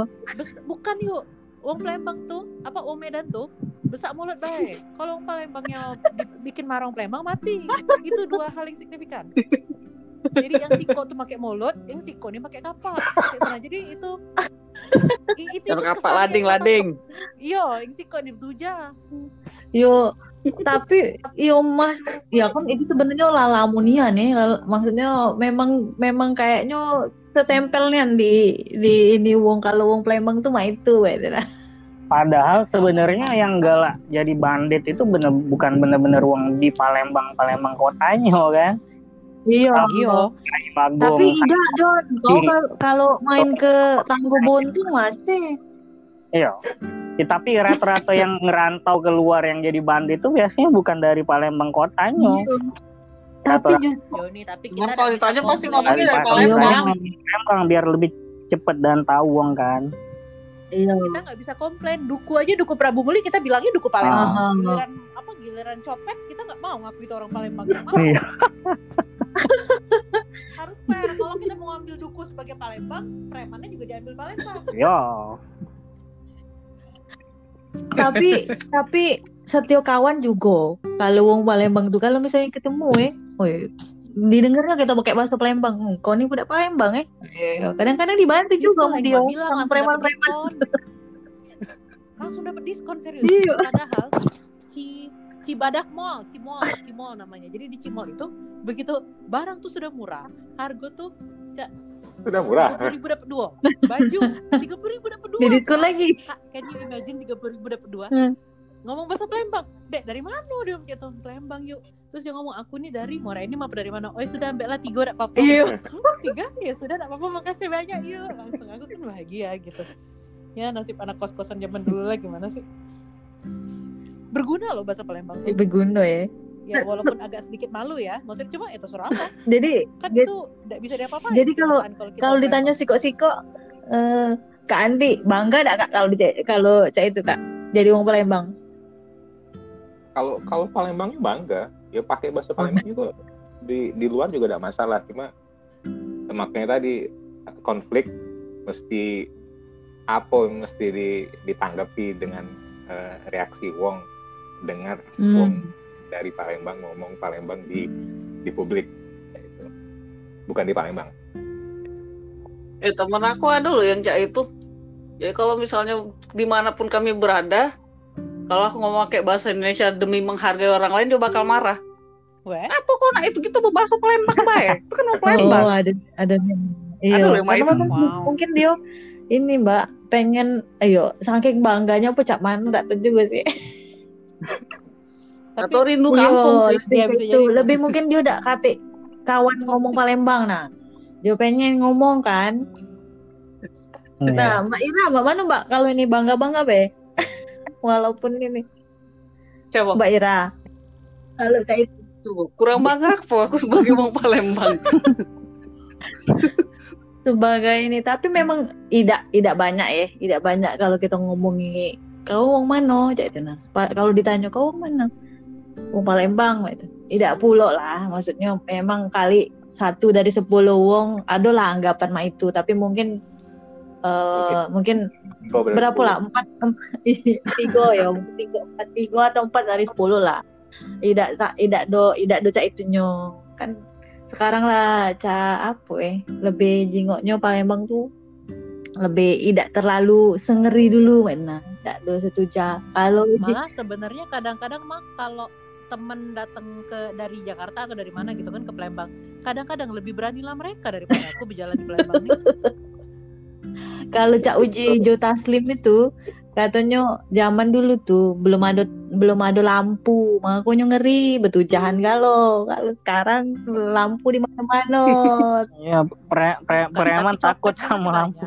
bukan yuk Wong Palembang tuh apa Wong Medan tuh besak mulut baik. Kalau Wong Palembangnya bikin marah Wong Palembang mati. Itu dua hal yang signifikan. Jadi yang siko tuh pakai mulut yang siko ini pakai kapak. Nah jadi itu itu, itu kapak lading-lading. kata- iya yang siko di tuja yo tapi yo mas ya kan itu sebenarnya lalamunia nih maksudnya memang memang kayaknya setempelnya di di ini wong kalau wong Palembang tuh mah itu gitu lah. Padahal sebenarnya yang galak jadi bandit itu bener bukan bener-bener uang di Palembang Palembang kotanya kan. iya iya tapi tidak John kau Kiri. kal- kalau main ke Tanggo Bontung masih Iya. Ya, tapi rata-rata yang ngerantau keluar yang jadi bandit itu biasanya bukan dari Palembang kotanya. Iya. tapi justru Joni tapi kita kalau ditanya pasti ngomongnya dari Dari Palembang. Palembang biar lebih cepet dan tahu uang kan. iya kita nggak bisa komplain duku aja duku Prabu Muli kita bilangnya duku Palembang Ah. giliran apa giliran copet kita nggak mau ngaku itu orang Palembang. Iya. harus fair kalau kita mau ngambil duku sebagai Palembang premannya juga diambil Palembang Yo. Tapi tapi setio kawan juga kalau wong Palembang tuh kalau misalnya ketemu eh woi didengarnya kita pakai bahasa Palembang. "Hmm, kau ini budak Palembang eh. Iya, kadang-kadang dibantu juga sama dia bilang, preman-preman. langsung dapat diskon serius. Iya. padahal Ci Cibadak Mall Cimol Cimol namanya. Jadi di Cimol itu begitu barang tuh sudah murah harga tuh Sudah murah. tiga ribu dapat dua. Baju tiga ribu dapat dua. Di diskon lagi. Kak, can you imagine tiga ribu dapat dua? Hmm. ngomong bahasa Palembang. Dek dari mana dia gitu Palembang yuk? Terus dia ngomong aku nih dari Muara ini apa dari mana? Oh ya sudah ambil lah tiga enggak apa-apa. Iya. "Hmm, tiga? Ya sudah enggak apa-apa makasih banyak yuk. Langsung aku kan bahagia gitu. Ya nasib anak kos-kosan zaman dulu lah gimana sih? Berguna loh bahasa Palembang. Tuh. begundo ya ya walaupun agak sedikit malu ya maksudnya cuma itu terserah lah jadi kan Jadi- itu tidak bisa diapa-apain jadi kalau- perasaan kita kalau orang ditanya Palembang. siko-siko eh Kak Andi bangga enggak Kak kalau di kalau cak itu Kak jadi wong Palembang Kalau kalau Palembangnya bangga, ya pakai bahasa Palembang juga di di luar juga tidak masalah. Cuma makanya tadi konflik mesti apa yang mesti di- ditanggapi dengan eh, reaksi Wong dengar Wong hmm. Dari Palembang ngomong Palembang di di publik Ya itu. bukan di Palembang Eh temen aku ada loh yang kayak itu. Jadi kalau misalnya di mana pun kami berada, kalau aku ngomong pakai bahasa Indonesia demi menghargai orang lain dia bakal marah. Weh, Apa kok nak itu gitu bahasa Palembang baik? Itu kan mau Palembang. Oh, ada ada iya. Ada Karena Wow. mungkin dia ini Mbak pengen ayo saking bangganya apa cak mana enggak tahu juga sih. <laughs> tapi Atau rindu Iya, kampung sih. lebih Iya, kayak bisa gitu. jadi. Lebih mungkin dia udah kate kawan ngomong Palembang nah. Dia pengen ngomong kan. Iya. Nah, Mbak Ira, Mbak mana Mbak kalau ini bangga-bangga be? <laughs> Walaupun ini Coba Mbak Ira. Kalau kayak itu tuh kurang bangga apa aku sebagai orang Palembang. <laughs> sebagai ini, tapi memang tidak tidak banyak ya, tidak banyak kalau kita ngomongi kau wong mana cak itu nah. Kalau ditanya kau wong mana? Wong Palembang itu. Tidak pulo lah, maksudnya memang kali satu dari sepuluh wong adalah anggapan mak itu, tapi mungkin eh mungkin berapa lah empat em- <laughs> tiga ya tiga empat tiga atau empat dari sepuluh lah. Tidak tidak do tidak do cak itunya kan sekarang lah cak apa eh lebih jingoknya Palembang tuh lebih tidak terlalu sengeri dulu mana tidak do setuju. Kalau malah sebenarnya kadang-kadang mah kalau temen datang ke dari Jakarta atau dari mana gitu kan ke Palembang. Kadang-kadang lebih beranilah mereka daripada aku berjalan di Palembang nih. <laughs> Kalau cak uji Jo Taslim itu katanya zaman dulu tuh belum ada belum ada lampu. Makanya ngeri betujahan kalau kalau sekarang lampu di mana-mana. <laughs> Iya, pre, pre, preman takut sama lampu.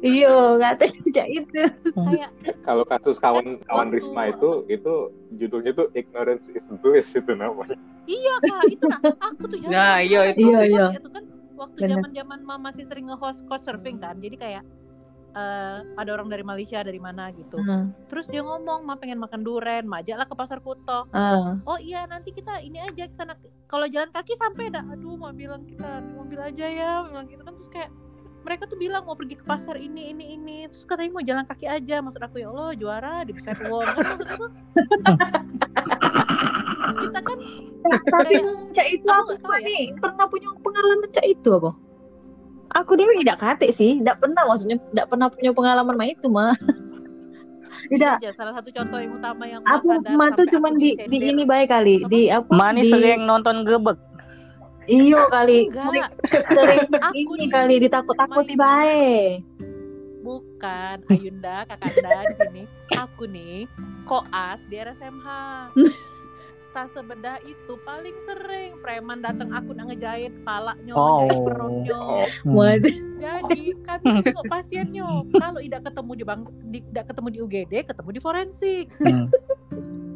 Iya, katanya cak itu. kayak kalau kasus kawan kawan Waktu- Risma itu itu judulnya tuh ignorance is bliss itu namanya. iya kak itu nah aku tuh ya Nah, iya, itu iya, sih. iya. itu kan waktu zaman zaman mama masih sering nge-host couchsurfing kan jadi kayak eh, ada orang dari Malaysia dari mana gitu Ah, terus dia ngomong ma pengen makan duren ma ajaklah ke pasar kuto ah. oh iya nanti kita ini aja ke sana kalau jalan kaki sampai dah aduh mau bilang kita mobil aja ya bilang gitu kan terus kayak mereka tuh bilang mau pergi ke pasar ini ini ini terus katanya mau jalan kaki aja maksud aku ya Allah juara di besar uang kan kita kan Tapi ngomong cak itu Aku tahu ya. nih pernah punya pengalaman cak itu apa? Aku dia tidak kate sih, tidak pernah maksudnya tidak pernah punya pengalaman mah itu mah. <laughs> Tidak, aja salah satu contoh yang utama yang aku mah tuh cuman di di ini baik kali Apa? di apa Mani di sering nonton gebek. Iyo kali sering sering Aku ini nih, kali ditakut-takuti baik. bukan Ayunda kakanda di sini aku nih koas di RSMH <laughs> stase bedah itu paling sering preman datang aku nak ngejahit palanya Oh. ngejahit perutnya Hmm. Waduh. jadi kami tengok pasiennya kalau tidak ketemu di bang di, tidak ketemu di UGD ketemu di forensik Hmm.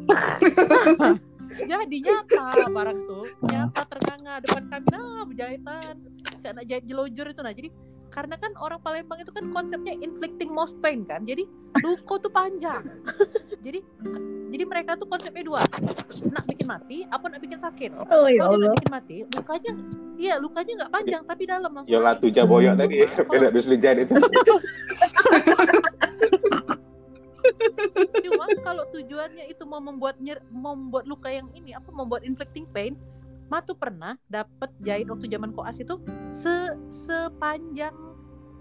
<laughs> jadi nyata barang tuh nyata ternganga depan kami. Nah berjahitan. Cak nak jahit jelojur itu nah. Jadi karena kan orang Palembang itu kan konsepnya inflicting most pain kan. Jadi luka tuh panjang. Jadi jadi mereka tuh konsepnya dua. Nak bikin mati apa nak bikin sakit. Oh ya kalau nak bikin mati lukanya iya lukanya nggak panjang tapi dalam langsung Yola tuja boyok tadi. Ya, beda bis lijan itu. <laughs> Cuma kalau tujuannya itu mau membuat nyer, mau membuat luka yang ini apa membuat inflicting pain, Matu pernah dapat jahit waktu zaman koas itu se sepanjang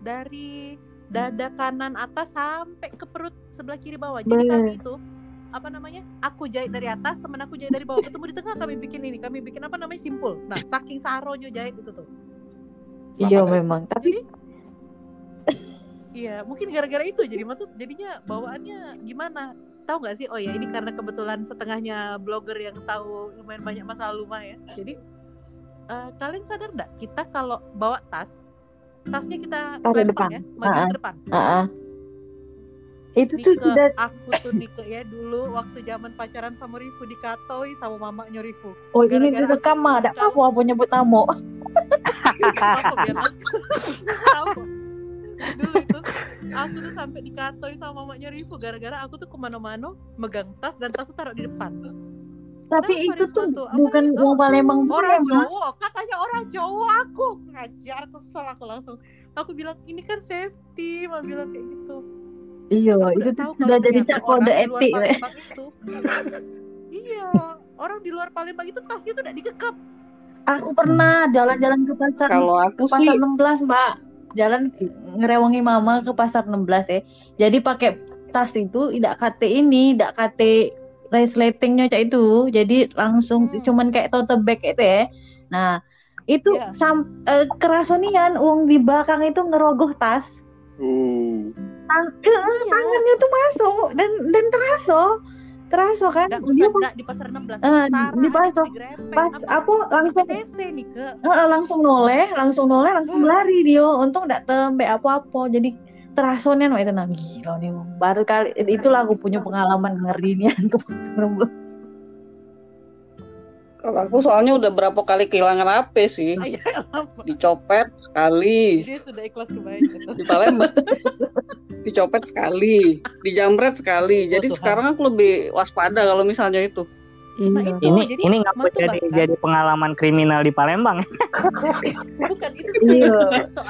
dari dada kanan atas sampai ke perut sebelah kiri bawah. Jadi kami itu apa namanya? Aku jahit dari atas, temen aku jahit dari bawah. Ketemu di tengah kami bikin ini, kami bikin apa namanya simpul. Nah, saking saronya jahit itu tuh. Iya memang, tapi Jadi Iya, mungkin gara-gara itu jadi Matu jadinya bawaannya gimana? Tahu nggak sih? Oh ya, ini karena kebetulan setengahnya blogger yang tahu lumayan banyak masa lalu mah ya. Jadi eh, kalian sadar nggak kita kalau bawa tas, tasnya kita Taruh depan. ya, maju Ah, ke depan. ah, ah. itu tuh Nike, sudah aku tuh Nike ya dulu waktu zaman pacaran sama Rifu di Katoi sama mamanya Rifu. oh ini gara-gara direkam mah, ada apa apa nyebut biar langsung <laughs> tahu dulu itu aku tuh sampai dikatoi sama mamanya Rifu gara-gara aku tuh ke mana-mana megang tas dan tas tuh taruh di depan Tapi Kenapa itu tuh? Apa bukan uang Palembang orang Palembang. Jawa katanya orang Jawa aku ngajar kesel aku langsung aku bilang ini kan safety mah bilang kayak gitu Iya, itu tuh sudah jadi cak kode etik. itu iya orang di luar Palembang itu tasnya tuh udah dikekep Aku pernah jalan-jalan ke pasar Kalau aku ke pasar sih 16, Mbak. Jalan ngerewangi mama ke pasar 16 ya. Jadi pakai tas itu tidak kate ini, tidak kate resletingnya cak itu. Jadi langsung Hmm. cuman kayak tote bag itu ya. Nah, itu Iya. sam eh, kerasonian uang di belakang itu ngerogoh tas. Uh. Tang eh, tangannya tuh masuk dan dan teraso. Teraso kan? Dia pas, di pasar 16 Eh, Sarah, di pasar. di Grepeng, pas apa- aku langsung PTC nih ke Heeh, langsung noleh, langsung noleh, langsung Hmm. lari dia. Untung tidak tempe apa-apa. Jadi terasonnya itu nah gila nih baru kali itulah aku punya pengalaman ngeri nih <laughs> ke pasar 16. Kalau aku soalnya udah berapa kali kehilangan HP sih. Ah, ya ampun. Dicopet sekali dia sudah ikhlas kebaik di Palembang. <laughs> Dicopet sekali, dijamret sekali. Jadi Oh, Tuhan. sekarang aku lebih waspada kalau misalnya itu. Nah, Iya. itu. ini jadi ini nggak tuh jadi bahkan- jadi pengalaman kriminal di Palembang <laughs> bukan itu Iya.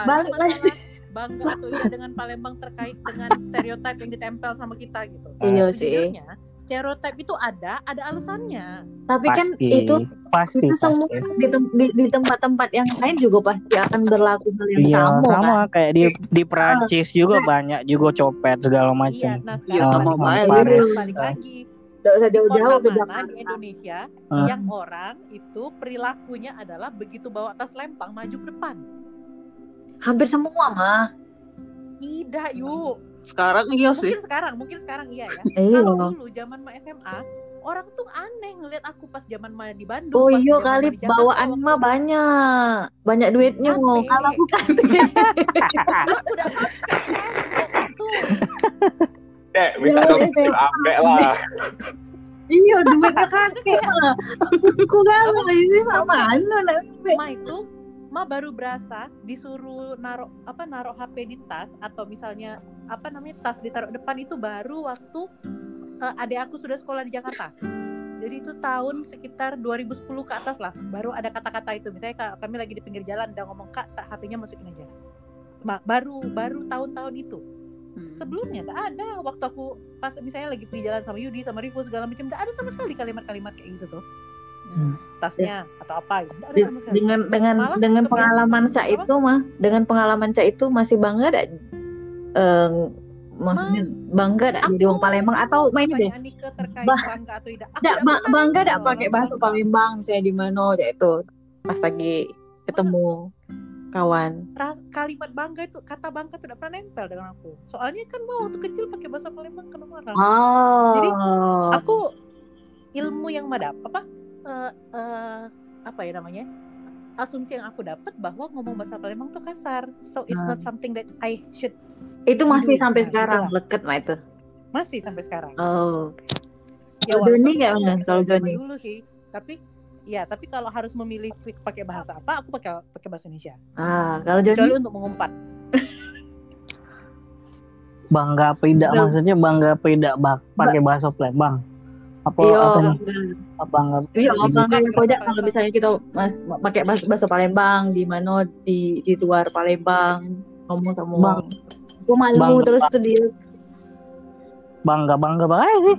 Balik lagi. bangga atau tidak dengan Palembang terkait dengan stereotip yang ditempel sama kita gitu. Iya sih. Sejujurnya stereotip itu ada, ada alasannya. Tapi kan pasti itu pasti itu pasti. semua di, tem- di, di tempat-tempat yang lain juga pasti akan berlaku hal yang Iya, sama, sama kan. kayak di di Prancis juga banyak juga copet segala Iya, macam. nah Iya, sama balik, lagi, balik lagi. Nggak usah jauh-jauh ke Jakarta. di Indonesia Hmm. yang orang itu perilakunya adalah begitu bawa tas lempang maju ke depan. Hampir semua mah. Tidak, yuk. Sekarang iya sih. Mungkin sekarang, mungkin sekarang iya ya. Iya. Kalau dulu zaman ma SMA, orang tuh aneh ngeliat aku pas zaman ma di Bandung. Oh iya ma kali bawaan mah banyak. Banyak duitnya mau. Kalau aku kan <laughs> Aku udah pakai tuh. Eh, minta Jangan dong SMA. ampe lah. Iya duitnya kakek mah. Aku galau ini sama anu nanti. Ma itu Ma baru berasa disuruh naruh apa naruh HP di tas atau misalnya apa namanya tas ditaruh depan itu baru waktu eh, adik aku sudah sekolah di Jakarta. Jadi itu tahun sekitar 2010 ke atas lah baru ada kata-kata itu. Misalnya ka- kami lagi di pinggir jalan udah ngomong kak tak HP-nya masukin aja. Ma, baru baru tahun-tahun itu. Sebelumnya nggak ada waktu aku pas misalnya lagi di jalan sama Yudi sama Rivo segala macam nggak ada sama sekali kalimat-kalimat kayak gitu tuh. Tasnya atau apa gitu. Ada sama sekali. dengan dengan Malah dengan pengalaman apa? itu mah dengan pengalaman Ca itu masih bangga dak eh, maksudnya bangga dak jadi orang Palembang atau main deh terkait Bah- bangga atau tidak. Dak ba- bangga dak pakai orang bahasa Palembang. Misalnya di mana ya itu pas lagi ketemu kawan Kalimat bangga itu kata bangga tidak pernah nempel dengan aku. Soalnya kan mau waktu kecil pakai bahasa Palembang kena marah. oh Jadi, Aku ilmu yang madap apa eh, eh, apa ya namanya? Asumsi yang aku dapat bahwa ngomong bahasa Palembang tuh kasar. So it's not something that I should itu masih Nah, sampai sekarang itulah. leket mah itu masih sampai sekarang. oh Ya, Kalau Joni nggak Kalau bisa zaman Joni? dulu sih. Tapi ya, tapi kalau harus memilih pakai bahasa apa, aku pakai pakai bahasa Indonesia. ah kalau Joni Kecuali untuk mengumpat. Bangga apa tidak Belum. maksudnya bangga apa tidak bak pakai bahasa Palembang? Apa iya apa? Apa bangga? Iya, Gitu. bangga ya kalau misalnya kita mas, pakai bahasa, bahasa Palembang di mana di di luar Palembang ngomong sama Bang. Gue malu Bangga, terus tuh dia. bangga bangga banget sih.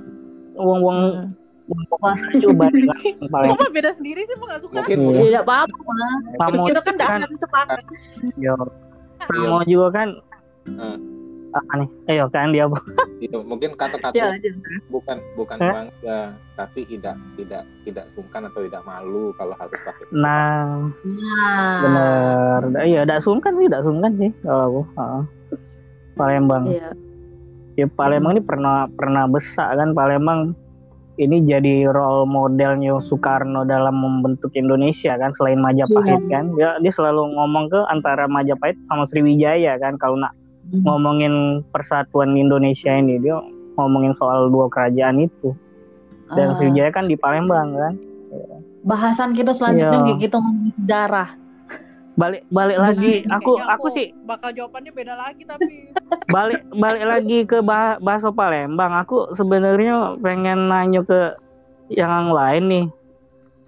Uang uang Hmm. uang coba <laughs> Palembang. Kok beda sendiri sih, emang gak suka. Mungkin Iya. Tidak apa-apa mah. Kamu Kita kan kan tidak sepakat. yo. Kamu juga kan Hmm. Apa nih? Ayo kan dia Gitu. <laughs> Mungkin kata-kata Ya, aja. bukan bukan Eh? bangga, tapi tidak tidak tidak sungkan atau tidak malu kalau harus pakai. Nah, Nah, bener. Iya, tidak sungkan sih, tidak sungkan sih kalau aku. Heeh. Palembang. Iya. Ya Palembang ini pernah pernah besar kan Palembang ini jadi role modelnya Soekarno dalam membentuk Indonesia kan selain Majapahit Iya. kan dia dia selalu ngomong ke antara Majapahit sama Sriwijaya kan kalau nak Hmm. Ngomongin persatuan Indonesia ini dia ngomongin soal dua kerajaan itu. Dan Ah, Sriwijaya kan di Palembang kan? Bahasan kita selanjutnya kayak kita ngomongin sejarah. balik balik lagi. aku Kayaknya aku sih bakal jawabannya beda lagi tapi <laughs> balik balik lagi ke bah bahasa Palembang. Aku sebenarnya pengen nanya ke yang lain nih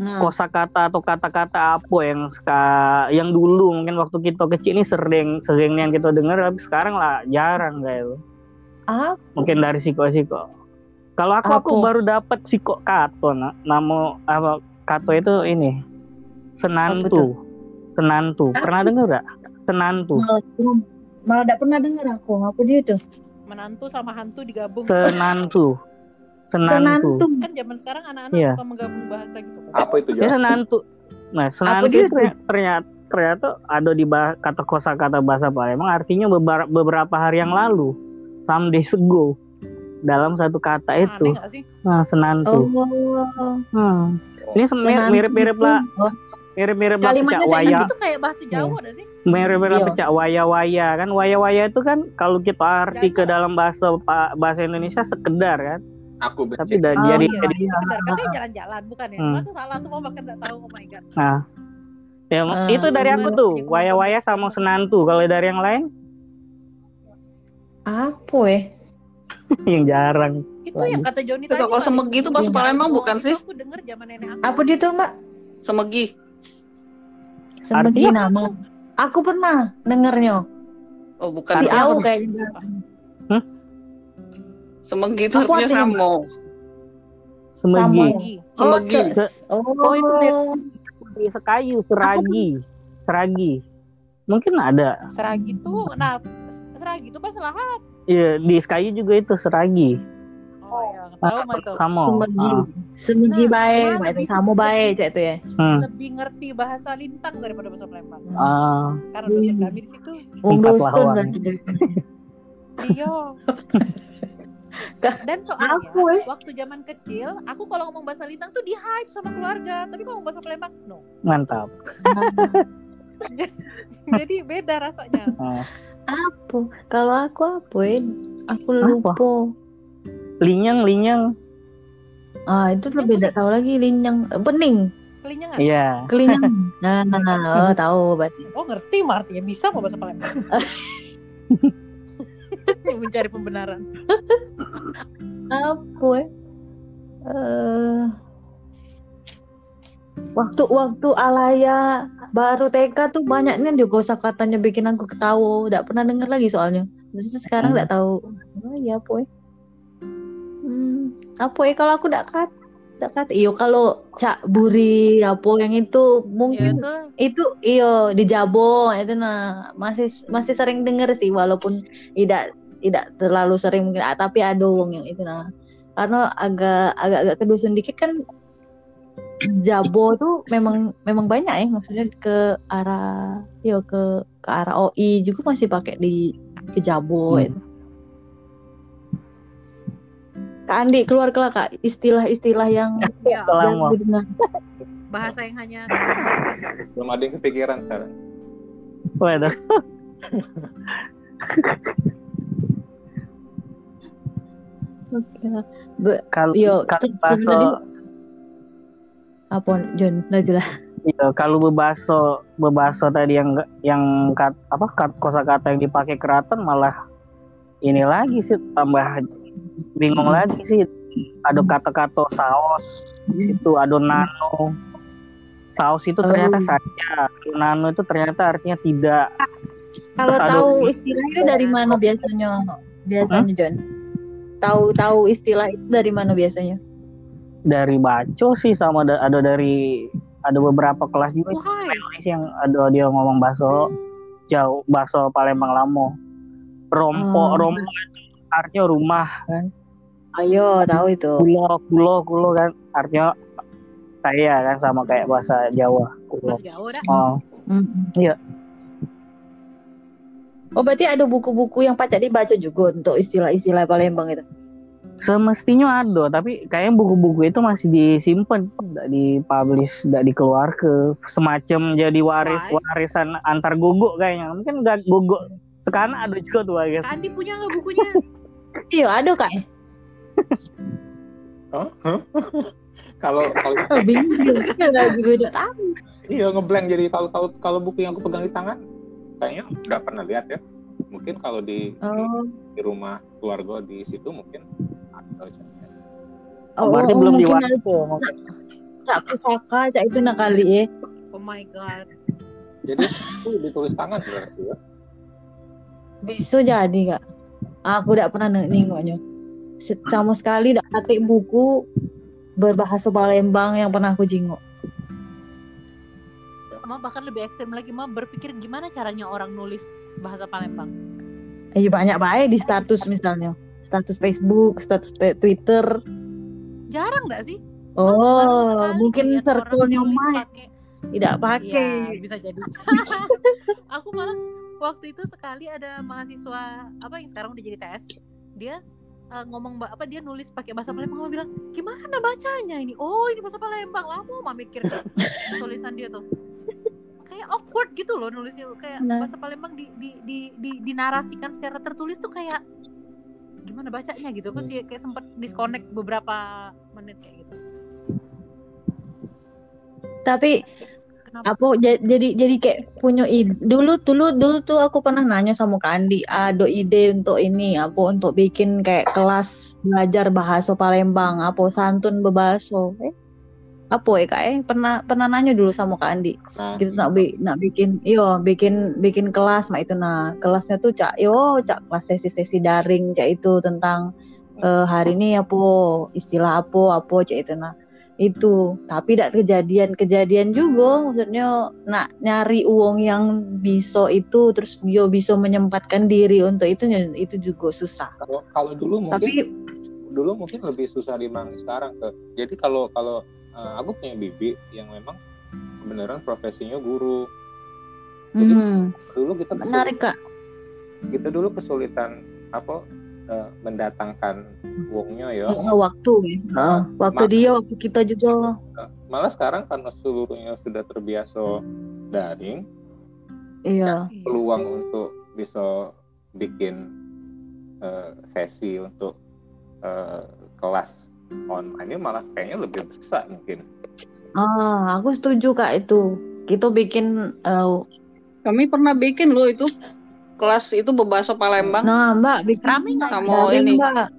Nah, kosakata atau kata-kata apa yang ska, yang dulu mungkin waktu kita kecil ini sering sering yang kita dengar tapi sekarang lah jarang kayak itu ah, mungkin dari siko-siko. Kalau aku aku baru dapat siko kato nak. Nama apa kato itu ini. Senantu. Senantu. Pernah dengar gak senantu. Malah malah tidak pernah dengar aku. Apa dia tuh? Menantu sama hantu digabung. senantu <laughs> senantu Senantu. Kan zaman sekarang anak-anak Iya. suka menggabung bahasa gitu kan. Apa itu ya senantu nah senantu itu ternyata, ternyata ternyata ada di bah- kata kosakata bahasa Palembang artinya beberapa, beberapa hari yang lalu some days ago dalam satu kata itu nah senantu Oh. Hmm. Ini mirip-mirip itu. lah, Oh, mirip-mirip lah cak waya, Itu kayak bahasa Jawa gak sih? mirip-mirip Iya. pecak waya-waya kan. Waya-waya itu kan kalau kita arti ke Jago. dalam bahasa bahasa Indonesia sekedar kan, Aku tapi benci. dan Oh, jadi iya. jadi Sekedar katanya jalan-jalan bukan ya? Hmm. Tuh salah tuh mau bahkan gak tahu. Oh my god. nah ya, Ah. itu dari aku tuh waya-waya sama senantu. Kalau dari yang lain Apa eh? <laughs> yang jarang. Itu Lagi. yang kata Joni Itu tadi. kalau semegi itu bahasa Iya. Palembang bukan sih? Aku denger zaman nenek aku. Apa dia tuh, Mbak? Semegi. Semegi Artinya nama. Aku pernah dengernya. Oh, bukan. Au apa? kayaknya. Semegi itu artinya samo. Semegi. Semegi. Oh, se- oh, Oh, itu Di sekayu, seragi, seragi. Mungkin ada. Seragi tuh, nah seragi tuh bahasa lahat. Iya, di sekayu juga itu seragi. Oh ya, tahu mah itu. Samo. Semegi. Ah. Semegi Nah, baik, malah Mbak, itu sama baik cak itu ya. Hmm. Lebih ngerti bahasa lintang daripada bahasa Palembang. Ah, Karena dosen kami di situ. Wong berarti dari sini. Iya. <laughs> Dan soalnya Aku, eh. waktu zaman kecil, aku kalau ngomong bahasa Lintang tuh di hype sama keluarga. Tapi kalau ngomong bahasa Palembang, no. mantap. <laughs> Jadi beda rasanya. Ah. Apa? Kalau aku apa ya? Aku Apa? lupa. Linyang, linyang. Ah, itu lebih tidak tahu lagi linyang bening, Kelinyangan. Iya. kelinyang. <laughs> Nah, oh tahu berarti. Oh ngerti mah artinya bisa mau bahasa Palembang. <laughs> <laughs> Mencari pembenaran. Apa ya? Eh, waktu waktu alaya baru TK tuh banyaknya dia kosa katanya bikin aku ketawa. Tidak pernah dengar lagi soalnya. Terus sekarang Hmm. tidak tahu. Oh iya apa ya? Hmm, apa ya kalau aku tidak kat, tidak kat. Iyo kalau cak buri apa yang itu Ya mungkin itu itu iyo di Jabo itu nah masih masih sering denger sih walaupun tidak tidak terlalu sering mungkin ah, tapi ada wong yang itu nah karena agak agak agak ke dusun dikit kan Jabo tuh memang memang banyak ya maksudnya ke arah yo ke ke arah OI juga masih pakai di ke Jabo Hmm. itu Kak Andi keluar keluar kak istilah-istilah yang <laughs> ya, bahasa yang hanya Belum ada yang kepikiran sekarang. Waduh. <laughs> Oke. Kalau Yo, kalau apa John? Nah, jelas. iya, kalau bebaso, bebaso tadi yang yang kat, apa kat, kosakata yang dipakai keraton malah ini lagi sih tambah bingung lagi sih. Ada kata-kata saus, itu ada nano. Saus itu ternyata Oh. saja, nano itu ternyata artinya tidak. Kalau tahu istilah itu dari mana biasanya? Biasanya John. Tahu tahu istilah itu dari mana biasanya? dari baco sih sama ada, ada dari ada beberapa kelas juga sih yang ada dia ngomong baso jauh baso Palembang Lamo rompo Oh. rompo itu artinya rumah kan Ayo, tahu itu. kulo kulo kulo kan artinya saya kan sama kayak bahasa Jawa kulo Jawa dah. oh Mm. Iya. Oh, berarti ada buku-buku yang pacak dibaca juga untuk istilah-istilah Palembang itu. semestinya ada tapi kayaknya buku-buku itu masih disimpan tidak dipublish tidak dikeluar ke semacam jadi waris Why? warisan antar guguk kayaknya mungkin nggak guguk sekarang ada juga tuh guys Andi punya nggak bukunya? <laughs> Iya, ada kak. <laughs> Kalau kalau Oh, bingung <laughs> juga. Nggak juga udah tahu. iya ngeblank jadi kalau tahu kalau buku yang aku pegang di tangan kayaknya nggak pernah lihat ya. Mungkin kalau di, di Oh, di rumah keluarga di situ mungkin ada. oh, berarti oh, belum mungkin ada cak pusaka, cak itu nak kali ya. Oh my god. Jadi itu ditulis tangan berarti ya. Bisa jadi kak. Aku tidak pernah neng- nengoknya. Sama sekali tidak ketik buku berbahasa Palembang yang pernah aku jingok. Mama bahkan lebih ekstrem lagi Mama berpikir gimana caranya orang nulis bahasa Palembang. Iya banyak baik di status misalnya. Status Facebook, status te- Twitter. Jarang nggak sih? Oh, mungkin circle-nya pakai tidak pakai. Iya, bisa jadi. <laughs> aku malah waktu itu sekali ada mahasiswa apa yang sekarang udah jadi TS, dia eh, ngomong apa dia nulis pakai bahasa Palembang, mama bilang gimana bacanya ini? Oh ini bahasa Palembang, lama mama mikir tulisan dia tuh. Kayak awkward gitu loh nulisnya kayak Nah. bahasa Palembang di, di, di, di, dinarasikan secara tertulis tuh kayak gimana bacanya gitu terus ya kayak sempat disconnect beberapa menit kayak gitu. Tapi kenapa? apa ja- jadi jadi kayak punya ide dulu dulu dulu tuh aku pernah nanya sama Kak Andi ada ide untuk ini apa untuk bikin kayak kelas belajar bahasa Palembang apa santun bebaso. Eh apa ya kak eh? Pernah pernah nanya dulu sama Kak Andi. Nah, gitu nak bi nak bikin iyo bikin bikin kelas mak itu. Nah kelasnya tuh cak yo cak kelas sesi-sesi daring cak itu tentang eh, hari ini apa istilah apa apa cak itu. Nah itu. Tapi tidak kejadian. Kejadian juga maksudnya nak nyari uang yang bisa itu terus dia bisa menyempatkan diri untuk itu itu juga susah. Kalau kalau dulu mungkin tapi dulu mungkin lebih susah dibanding sekarang ke jadi kalau kalau eh, aku punya bibi yang memang beneran profesinya guru. Jadi, hmm, dulu kita menarik kak. kita dulu kesulitan apa eh, mendatangkan uangnya ya. Eh, waktu ya. Heeh, waktu dia waktu kita juga. Malah sekarang karena seluruhnya sudah terbiasa daring iya. Iya. peluang untuk bisa bikin eh, sesi untuk eh, kelas online ini malah kayaknya lebih besar mungkin ah aku setuju kak itu kita bikin eh, Kami pernah bikin loh itu kelas itu berbahasa Palembang, nah mbak bikin Rame nggak? Sama ini. mbak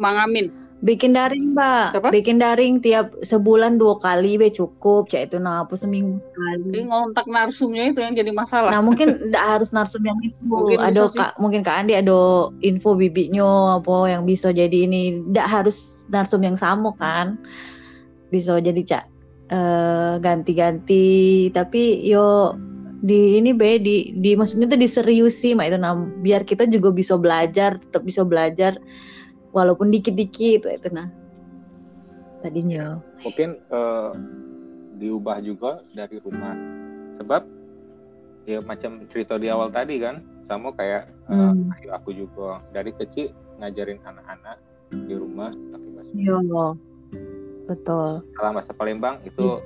Mangamin. Bikin daring mbak. Apa? bikin daring tiap sebulan dua kali be cukup. Cak itu nah apa seminggu Jadi sekali ngontak narsumnya itu yang jadi masalah. nah mungkin tidak harus narsum yang itu. <laughs> Mungkin ada kak mungkin kak Andi ada info bibinya apa yang bisa jadi ini. Tidak harus narsum yang sama kan. Bisa jadi cak eh, ganti-ganti. Tapi yo di ini be di di maksudnya tuh diseriusi mak itu nah. Biar kita juga bisa belajar tetap bisa belajar walaupun dikit-dikit itu itu nah. Tadinya. Mungkin eh, diubah juga dari rumah. Sebab ya macam cerita di awal tadi kan sama kayak eh, Hmm. ayu aku juga. Dari kecil ngajarin anak-anak di rumah pakai bahasa iya. Betul. Kalau bahasa Palembang itu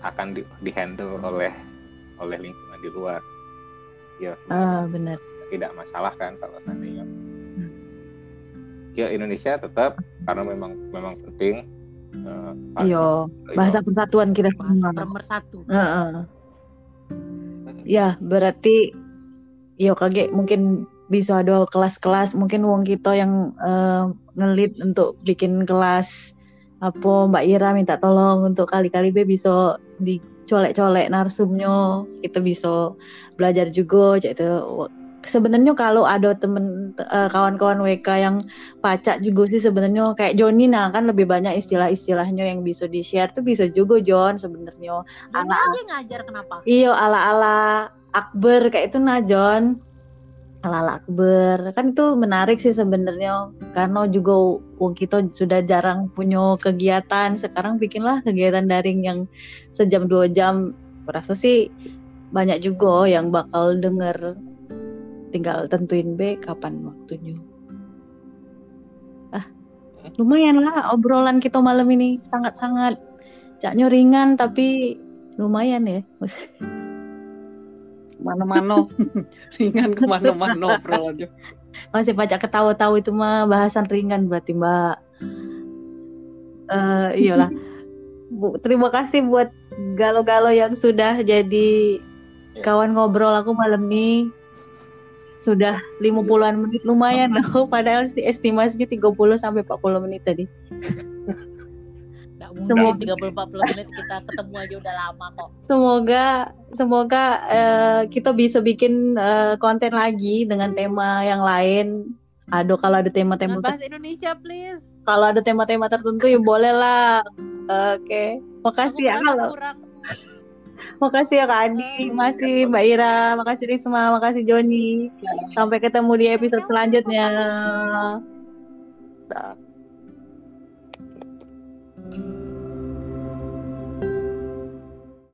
akan di, dihandle oleh oleh lingkungan di luar. Ya ah benar. tidak masalah kan kalau seandainya ya Indonesia tetap karena memang memang penting iya bahasa persatuan kita Bahasa semua pemersatu. Heeh. ya berarti ya kaget mungkin bisa ada kelas-kelas mungkin wong kita yang eh, ngelit untuk bikin kelas apa Mbak Ira minta tolong untuk kali-kali be bisa dicolek-colek narsumnya kita bisa belajar juga cak itu sebenarnya kalau ada temen eh, kawan-kawan WK yang pacak juga sih sebenarnya. Kayak Joni nah kan lebih banyak istilah-istilahnya yang bisa di share tuh bisa juga John sebenarnya. Anak- aja ngajar kenapa? Iya ala-ala Akbar kayak itu nah John ala-ala Akbar. Kan itu menarik sih sebenarnya karena juga wong kita sudah jarang punya kegiatan. Sekarang bikinlah kegiatan daring yang sejam dua jam. Rasa sih banyak juga yang bakal denger tinggal tentuin B kapan waktunya. Ah lumayan lah obrolan kita malam ini. Sangat-sangat caknya ringan tapi lumayan ya. <laughs> Mano-mano. <laughs> Ringan ke mana-mana bro aja. masih pacak ketawa-tawa itu mah bahasan ringan berarti mbak. Eh iyalah. <laughs> Bu, terima kasih buat galo-galo yang sudah jadi kawan ngobrol aku malam ini sudah 50-an menit lumayan loh. Padahal sih estimasinya 30 sampai 40 menit tadi. Semoga- 30-40 menit kita ketemu aja udah lama kok. semoga semoga eh, kita bisa bikin eh, konten lagi dengan tema yang lain. Aduh kalau ada tema-tema bahasa Indonesia please. kalau ada tema-tema tertentu ya boleh lah oke Aku makasih ya kalau kurang Makasih ya Kak Adi, masih Mbak Ira, makasih Risma, makasih Joni. Sampai ketemu di episode selanjutnya.